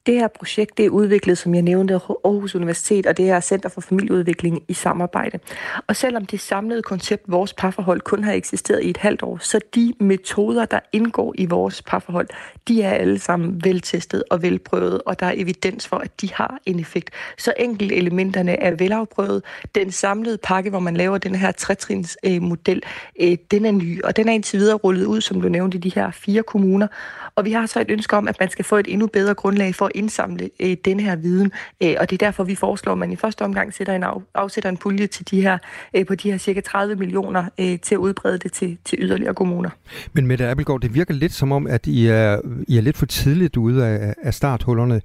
Det her projekt det er udviklet, som jeg nævnte, af Aarhus Universitet og det her Center for Familieudvikling i samarbejde. Og selvom det samlede koncept Vores Parforhold kun har eksisteret i et halvt år, så de metoder, der indgår i vores parforhold, de er alle sammen veltestet og velprøvet, og der er evidens for, at de har en effekt. Så enkelte elementerne er velafprøvet. Den samlede pakke, hvor man laver den her trætrins øh, model, øh, den er ny, og den er indtil videre rullet ud, som du nævnte, i de her fire kommuner. Og vi har så et ønske om, at man skal få et endnu bedre grundlag for indsamle øh, denne her viden. Øh, og det er derfor, vi foreslår, at man i første omgang sætter en af, afsætter en pulje til de her, øh, på de her cirka 30 millioner øh, til at udbrede det til, til yderligere kommuner. Men Mette Appelgaard, det virker lidt som om, at I er, I er lidt for tidligt ude af, af starthullerne.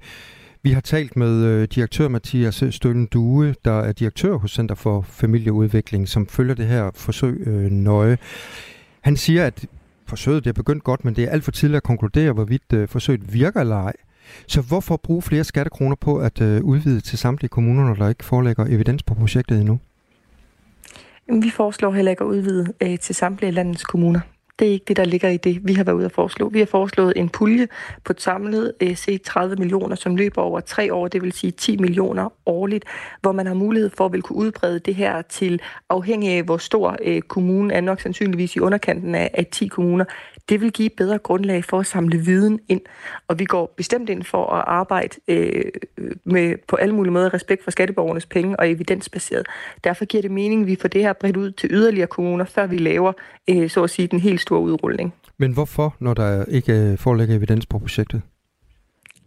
Vi har talt med øh, direktør Mathias Støllen Due, der er direktør hos Center for Familieudvikling, som følger det her forsøg øh, nøje. Han siger, at forsøget det er begyndt godt, men det er alt for tidligt at konkludere, hvorvidt øh, forsøget virker eller ej. Så hvorfor bruge flere skattekroner på at øh, udvide til samtlige kommuner, når der ikke forelægger evidens på projektet endnu? Vi foreslår heller ikke at udvide øh, til samtlige landets kommuner. Det er ikke det, der ligger i det, vi har været ude at foreslå. Vi har foreslået en pulje på samlet øh, set 30 millioner, som løber over tre år, det vil sige 10 millioner årligt, hvor man har mulighed for at vil kunne udbrede det her til, afhængig af hvor stor øh, kommunen er, nok sandsynligvis i underkanten af, af 10 kommuner. Det vil give et bedre grundlag for at samle viden ind, og vi går bestemt ind for at arbejde øh, med på alle mulige måder respekt for skatteborgernes penge og evidensbaseret. Derfor giver det mening, at vi får det her bredt ud til yderligere kommuner, før vi laver, øh, så at sige, den helt stor udrulning. Men hvorfor, når der ikke øh, foreligger evidens på projektet?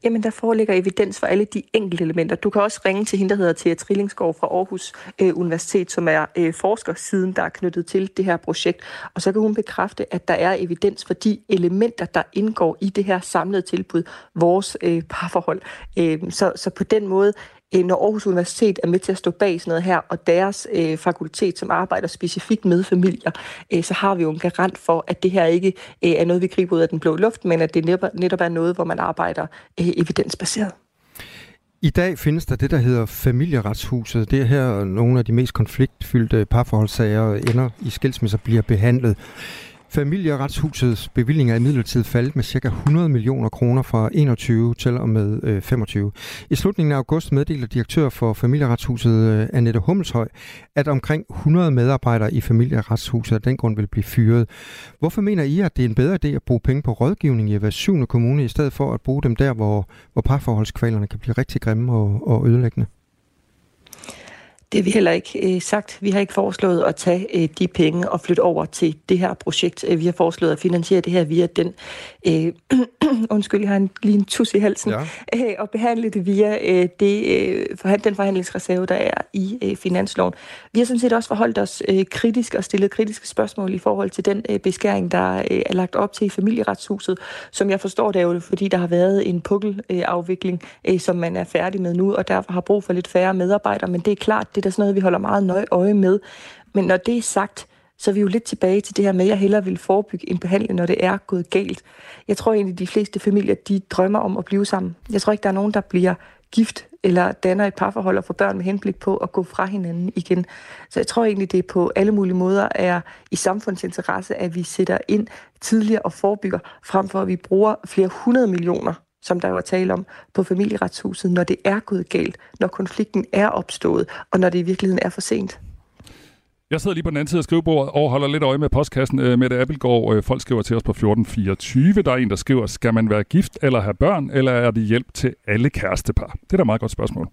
Jamen, der foreligger evidens for alle de enkelte elementer. Du kan også ringe til hende, der hedder Thea Trillingsgaard fra Aarhus øh, Universitet, som er øh, forskersiden, der er knyttet til det her projekt. Og så kan hun bekræfte, at der er evidens for de elementer, der indgår i det her samlede tilbud, vores øh, parforhold. Øh, så, så på den måde Øh, når Aarhus Universitet er med til at stå bag sådan noget her, og deres øh, fakultet, som arbejder specifikt med familier, øh, så har vi jo en garant for, at det her ikke øh, er noget, vi griber ud af den blå luft, men at det netop, netop er noget, hvor man arbejder øh, evidensbaseret. I dag findes der det, der hedder familieretshuset. Det er her nogle af de mest konfliktfyldte parforholdssager ender i skilsmisser bliver behandlet. Familieretshusets bevillinger er imidlertid faldet med ca. 100 millioner kroner fra 21 til og med øh, 25. I slutningen af august meddeler direktør for Familieretshuset øh, Annette Hummelshøj, at omkring 100 medarbejdere i Familieretshuset af den grund vil blive fyret. Hvorfor mener I, at det er en bedre idé at bruge penge på rådgivning i hver syvende kommune, i stedet for at bruge dem der, hvor, hvor parforholdskvalerne kan blive rigtig grimme og, og ødelæggende? Det har vi heller ikke øh, sagt. Vi har ikke foreslået at tage øh, de penge og flytte over til det her projekt. Øh, vi har foreslået at finansiere det her via den... Øh, [CLEARS THROAT] undskyld, jeg har en, lige en tus i halsen. Ja. Øh, og behandle det via øh, det, øh, den forhandlingsreserve, der er i øh, finansloven. Vi har sådan set også forholdt os øh, kritisk og stillet kritiske spørgsmål i forhold til den øh, beskæring, der øh, er lagt op til i familieretshuset. Som jeg forstår, det er jo fordi, der har været en pukkelafvikling, øh, som man er færdig med nu, og derfor har brug for lidt færre medarbejdere. Men det er klart, det det er sådan noget, vi holder meget nøje øje med. Men når det er sagt, så er vi jo lidt tilbage til det her med, at jeg hellere vil forebygge en behandling, når det er gået galt. Jeg tror egentlig, at de fleste familier, de drømmer om at blive sammen. Jeg tror ikke, der er nogen, der bliver gift eller danner et parforhold og får børn med henblik på at gå fra hinanden igen. Så jeg tror egentlig, det er på alle mulige måder er i samfundsinteresse, at vi sætter ind tidligere og forebygger, frem for at vi bruger flere hundrede millioner som der var tale om på familieretshuset, når det er gået galt, når konflikten er opstået, og når det i virkeligheden er for sent. Jeg sidder lige på den anden side af skrivebordet og holder lidt øje med postkassen. Øh, med det Appelgaard, øh, folk skriver til os på 1424. Der er en, der skriver, skal man være gift eller have børn, eller er det hjælp til alle kærestepar? Det er da et meget godt spørgsmål.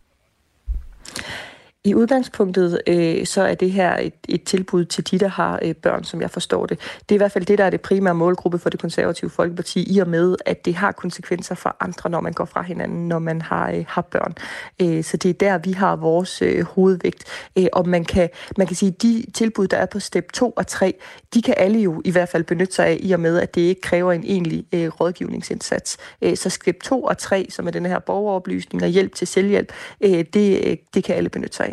I udgangspunktet øh, så er det her et, et tilbud til de, der har øh, børn, som jeg forstår det. Det er i hvert fald det, der er det primære målgruppe for det konservative Folkeparti, i og med, at det har konsekvenser for andre, når man går fra hinanden, når man har, øh, har børn. Øh, så det er der, vi har vores øh, hovedvægt. Øh, og man kan, man kan sige, at de tilbud, der er på step 2 og 3, de kan alle jo i hvert fald benytte sig af, i og med, at det ikke kræver en egentlig øh, rådgivningsindsats. Øh, så step 2 og 3, som er den her borgeroplysning og hjælp til selvhjælp, øh, det, øh, det kan alle benytte sig af.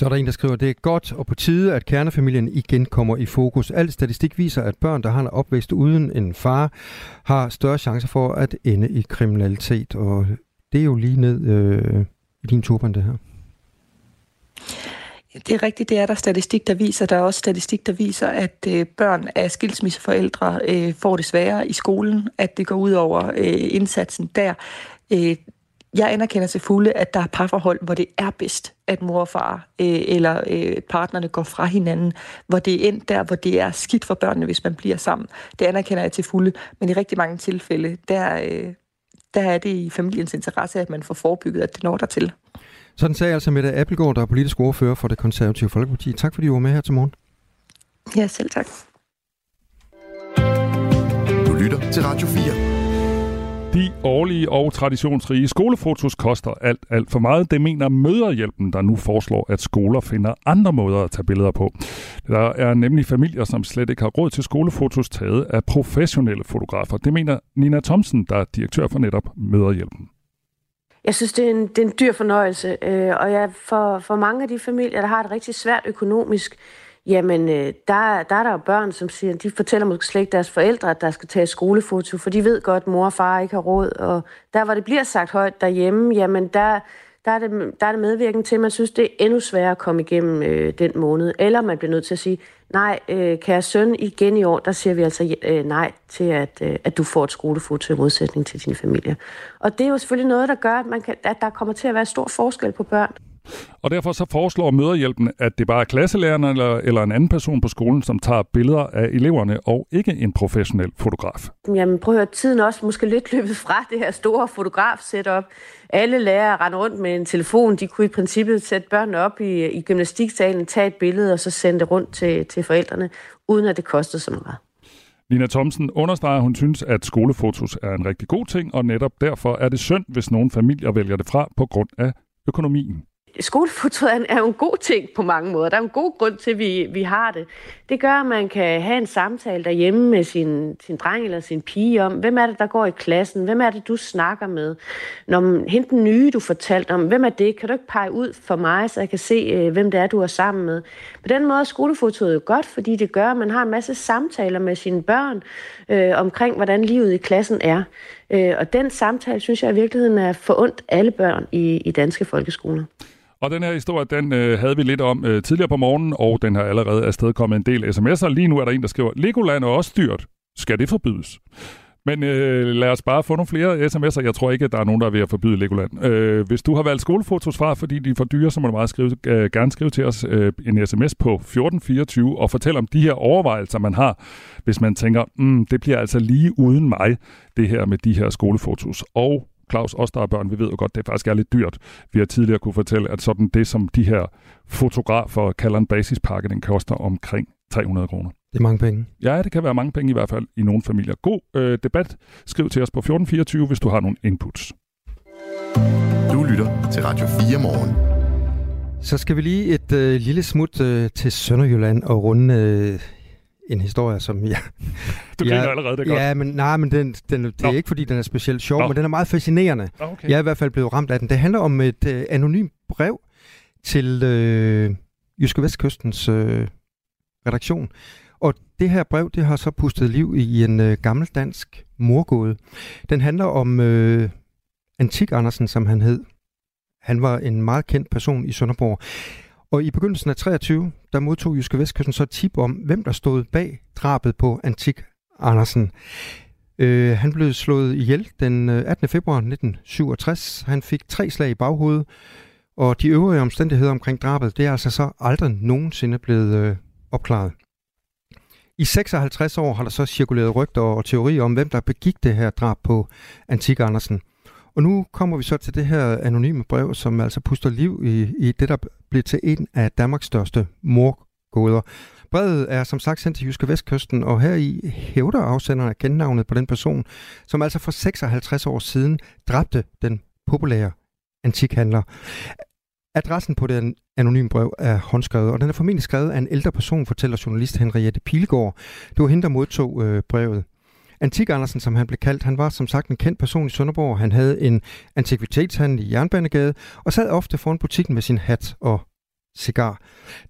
Så er der en, der skriver, at det er godt og på tide, at kernefamilien igen kommer i fokus. Al statistik viser, at børn, der har en opvækst uden en far, har større chancer for at ende i kriminalitet. Og det er jo lige ned øh, i din turban, det her. Det er rigtigt, det er der statistik, der viser. Der er også statistik, der viser, at øh, børn af skilsmisseforældre øh, får det sværere i skolen, at det går ud over øh, indsatsen der. Øh, jeg anerkender til fulde, at der er parforhold, hvor det er bedst, at mor og far øh, eller øh, partnerne går fra hinanden, hvor det er endt der, hvor det er skidt for børnene, hvis man bliver sammen. Det anerkender jeg til fulde, men i rigtig mange tilfælde, der, øh, der er det i familiens interesse, at man får forebygget, at det når der til. Sådan sagde altså Mette Appelgaard, der er politisk ordfører for det konservative Folkeparti. Tak fordi du var med her til morgen. Ja, selv tak. Du lytter til Radio 4. De årlige og traditionsrige skolefotos koster alt, alt for meget. Det mener Møderhjælpen, der nu foreslår, at skoler finder andre måder at tage billeder på. Der er nemlig familier, som slet ikke har råd til skolefotos taget af professionelle fotografer. Det mener Nina Thomsen, der er direktør for netop Møderhjælpen. Jeg synes, det er en, det er en dyr fornøjelse, øh, og jeg, for, for mange af de familier, der har det rigtig svært økonomisk, jamen øh, der, der er der jo børn, som siger, de fortæller måske slet ikke deres forældre, at der skal tage skolefoto, for de ved godt, at mor og far ikke har råd. Og der, hvor det bliver sagt højt derhjemme, jamen der, der, er, det, der er det medvirkende til, at man synes, det er endnu sværere at komme igennem øh, den måned. Eller man bliver nødt til at sige, nej, øh, kære søn, igen i år, der siger vi altså øh, nej til, at, øh, at du får et skolefoto i modsætning til din familie. Og det er jo selvfølgelig noget, der gør, at, man kan, at der kommer til at være stor forskel på børn. Og derfor så foreslår møderhjælpen, at det bare er klasselæreren eller, eller en anden person på skolen, som tager billeder af eleverne, og ikke en professionel fotograf. Jamen prøv at høre, tiden også måske lidt løbet fra det her store fotograf-setup. Alle lærere render rundt med en telefon. De kunne i princippet sætte børnene op i, i gymnastiksalen, tage et billede og så sende det rundt til, til forældrene, uden at det kostede så meget. Nina Thomsen understreger, at hun synes, at skolefotos er en rigtig god ting, og netop derfor er det synd, hvis nogle familier vælger det fra på grund af økonomien skolefotoet er jo en god ting på mange måder. Der er en god grund til, at vi, vi har det. Det gør, at man kan have en samtale derhjemme med sin, sin dreng eller sin pige om, hvem er det, der går i klassen? Hvem er det, du snakker med? Når hente den nye, du fortalte om, hvem er det? Kan du ikke pege ud for mig, så jeg kan se, øh, hvem det er, du er sammen med? På den måde er skolefotoet jo godt, fordi det gør, at man har en masse samtaler med sine børn øh, omkring, hvordan livet i klassen er. Øh, og den samtale, synes jeg i virkeligheden er forundt alle børn i, i danske folkeskoler. Og den her historie, den øh, havde vi lidt om øh, tidligere på morgenen, og den har allerede afstedkommet en del sms'er. Lige nu er der en, der skriver, Legoland er også dyrt. Skal det forbydes? Men øh, lad os bare få nogle flere sms'er. Jeg tror ikke, at der er nogen, der er ved at forbyde Legoland. Øh, hvis du har valgt skolefotos fra, fordi de er for dyre, så må du meget skrive, øh, gerne skrive til os øh, en sms på 1424 og fortæl om de her overvejelser, man har, hvis man tænker, mm, det bliver altså lige uden mig, det her med de her skolefotos. Og Claus, os der er børn, vi ved jo godt, det faktisk er lidt dyrt. Vi har tidligere kunne fortælle, at sådan det, som de her fotografer kalder en basispakke, den koster omkring 300 kroner. Det er mange penge. Ja, det kan være mange penge i hvert fald i nogle familier. God øh, debat. Skriv til os på 1424, hvis du har nogle inputs. Du lytter til Radio 4 morgen. Så skal vi lige et øh, lille smut øh, til Sønderjylland og runde øh, en historie, som jeg... [LAUGHS] Du griner jeg, allerede, det er godt. Ja, men, nej, men den, den, det er ikke, fordi den er specielt sjov, Nå. men den er meget fascinerende. Okay. Jeg er i hvert fald blevet ramt af den. Det handler om et øh, anonymt brev til øh, Jyske Vestkystens øh, redaktion. Og det her brev, det har så pustet liv i en øh, gammel dansk morgåde. Den handler om øh, Antik Andersen, som han hed. Han var en meget kendt person i Sønderborg. Og i begyndelsen af 23, der modtog Jyske Vestkysten så et tip om, hvem der stod bag drabet på Antik Andersen. Øh, han blev slået ihjel den øh, 18. Februar 1967. Han fik tre slag i baghovedet, og de øvrige omstændigheder omkring drabet, det er altså så aldrig nogensinde blevet øh, opklaret. I 56 år har der så cirkuleret rygter og teorier om, hvem der begik det her drab på Antik Andersen. Og nu kommer vi så til det her anonyme brev, som altså puster liv i, i det, der blev til en af Danmarks største morgåder. Brevet er som sagt sendt til Jyske Vestkysten, og her i hævder afsenderen af kendnavnet på den person, som altså for 56 år siden dræbte den populære antikhandler. Adressen på den anonyme brev er håndskrevet, og den er formentlig skrevet af en ældre person, fortæller journalist Henriette Pilgaard. Det var hende, der modtog øh, brevet. Antik Andersen, som han blev kaldt, han var som sagt en kendt person i Sønderborg. Han havde en antikvitetshandel i Jernbanegade, og sad ofte foran butikken med sin hat og cigar.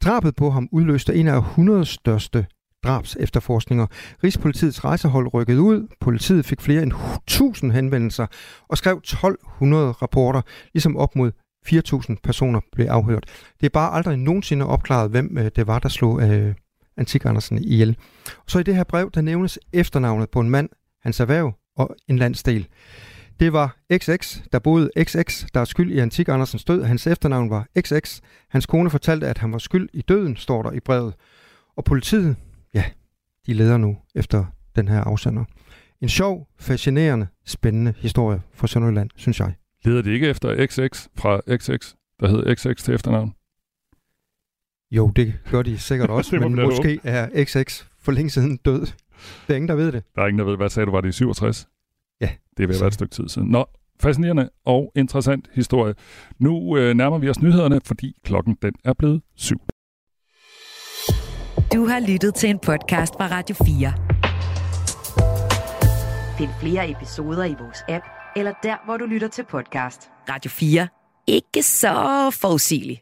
Drabet på ham udløste en af 100 største drabs efterforskninger. Rigspolitiets rejsehold rykkede ud, politiet fik flere end 1000 henvendelser og skrev 1200 rapporter, ligesom op mod 4.000 personer blev afhørt. Det er bare aldrig nogensinde opklaret, hvem øh, det var, der slog øh, Antik Andersen ihjel. Så i det her brev, der nævnes efternavnet på en mand, hans erhverv og en landsdel. Det var XX, der boede XX, der er skyld i Antik Andersens død. Hans efternavn var XX. Hans kone fortalte, at han var skyld i døden, står der i brevet. Og politiet, ja, de leder nu efter den her afsender. En sjov, fascinerende, spændende historie fra Sønderjylland, synes jeg. Leder de ikke efter XX fra XX, der hedder XX til efternavn? Jo, det gør de sikkert [LAUGHS] også, men måske håbe. er XX for længe siden død. Der er ingen, der ved det. Der er ingen, der ved. Hvad sagde du, var det i 67? Ja. Det er ved at være et stykke tid siden. Nå, fascinerende og interessant historie. Nu øh, nærmer vi os nyhederne, fordi klokken den er blevet syv. Du har lyttet til en podcast fra Radio 4. Find flere episoder i vores app, eller der, hvor du lytter til podcast. Radio 4. Ikke så forudsigeligt.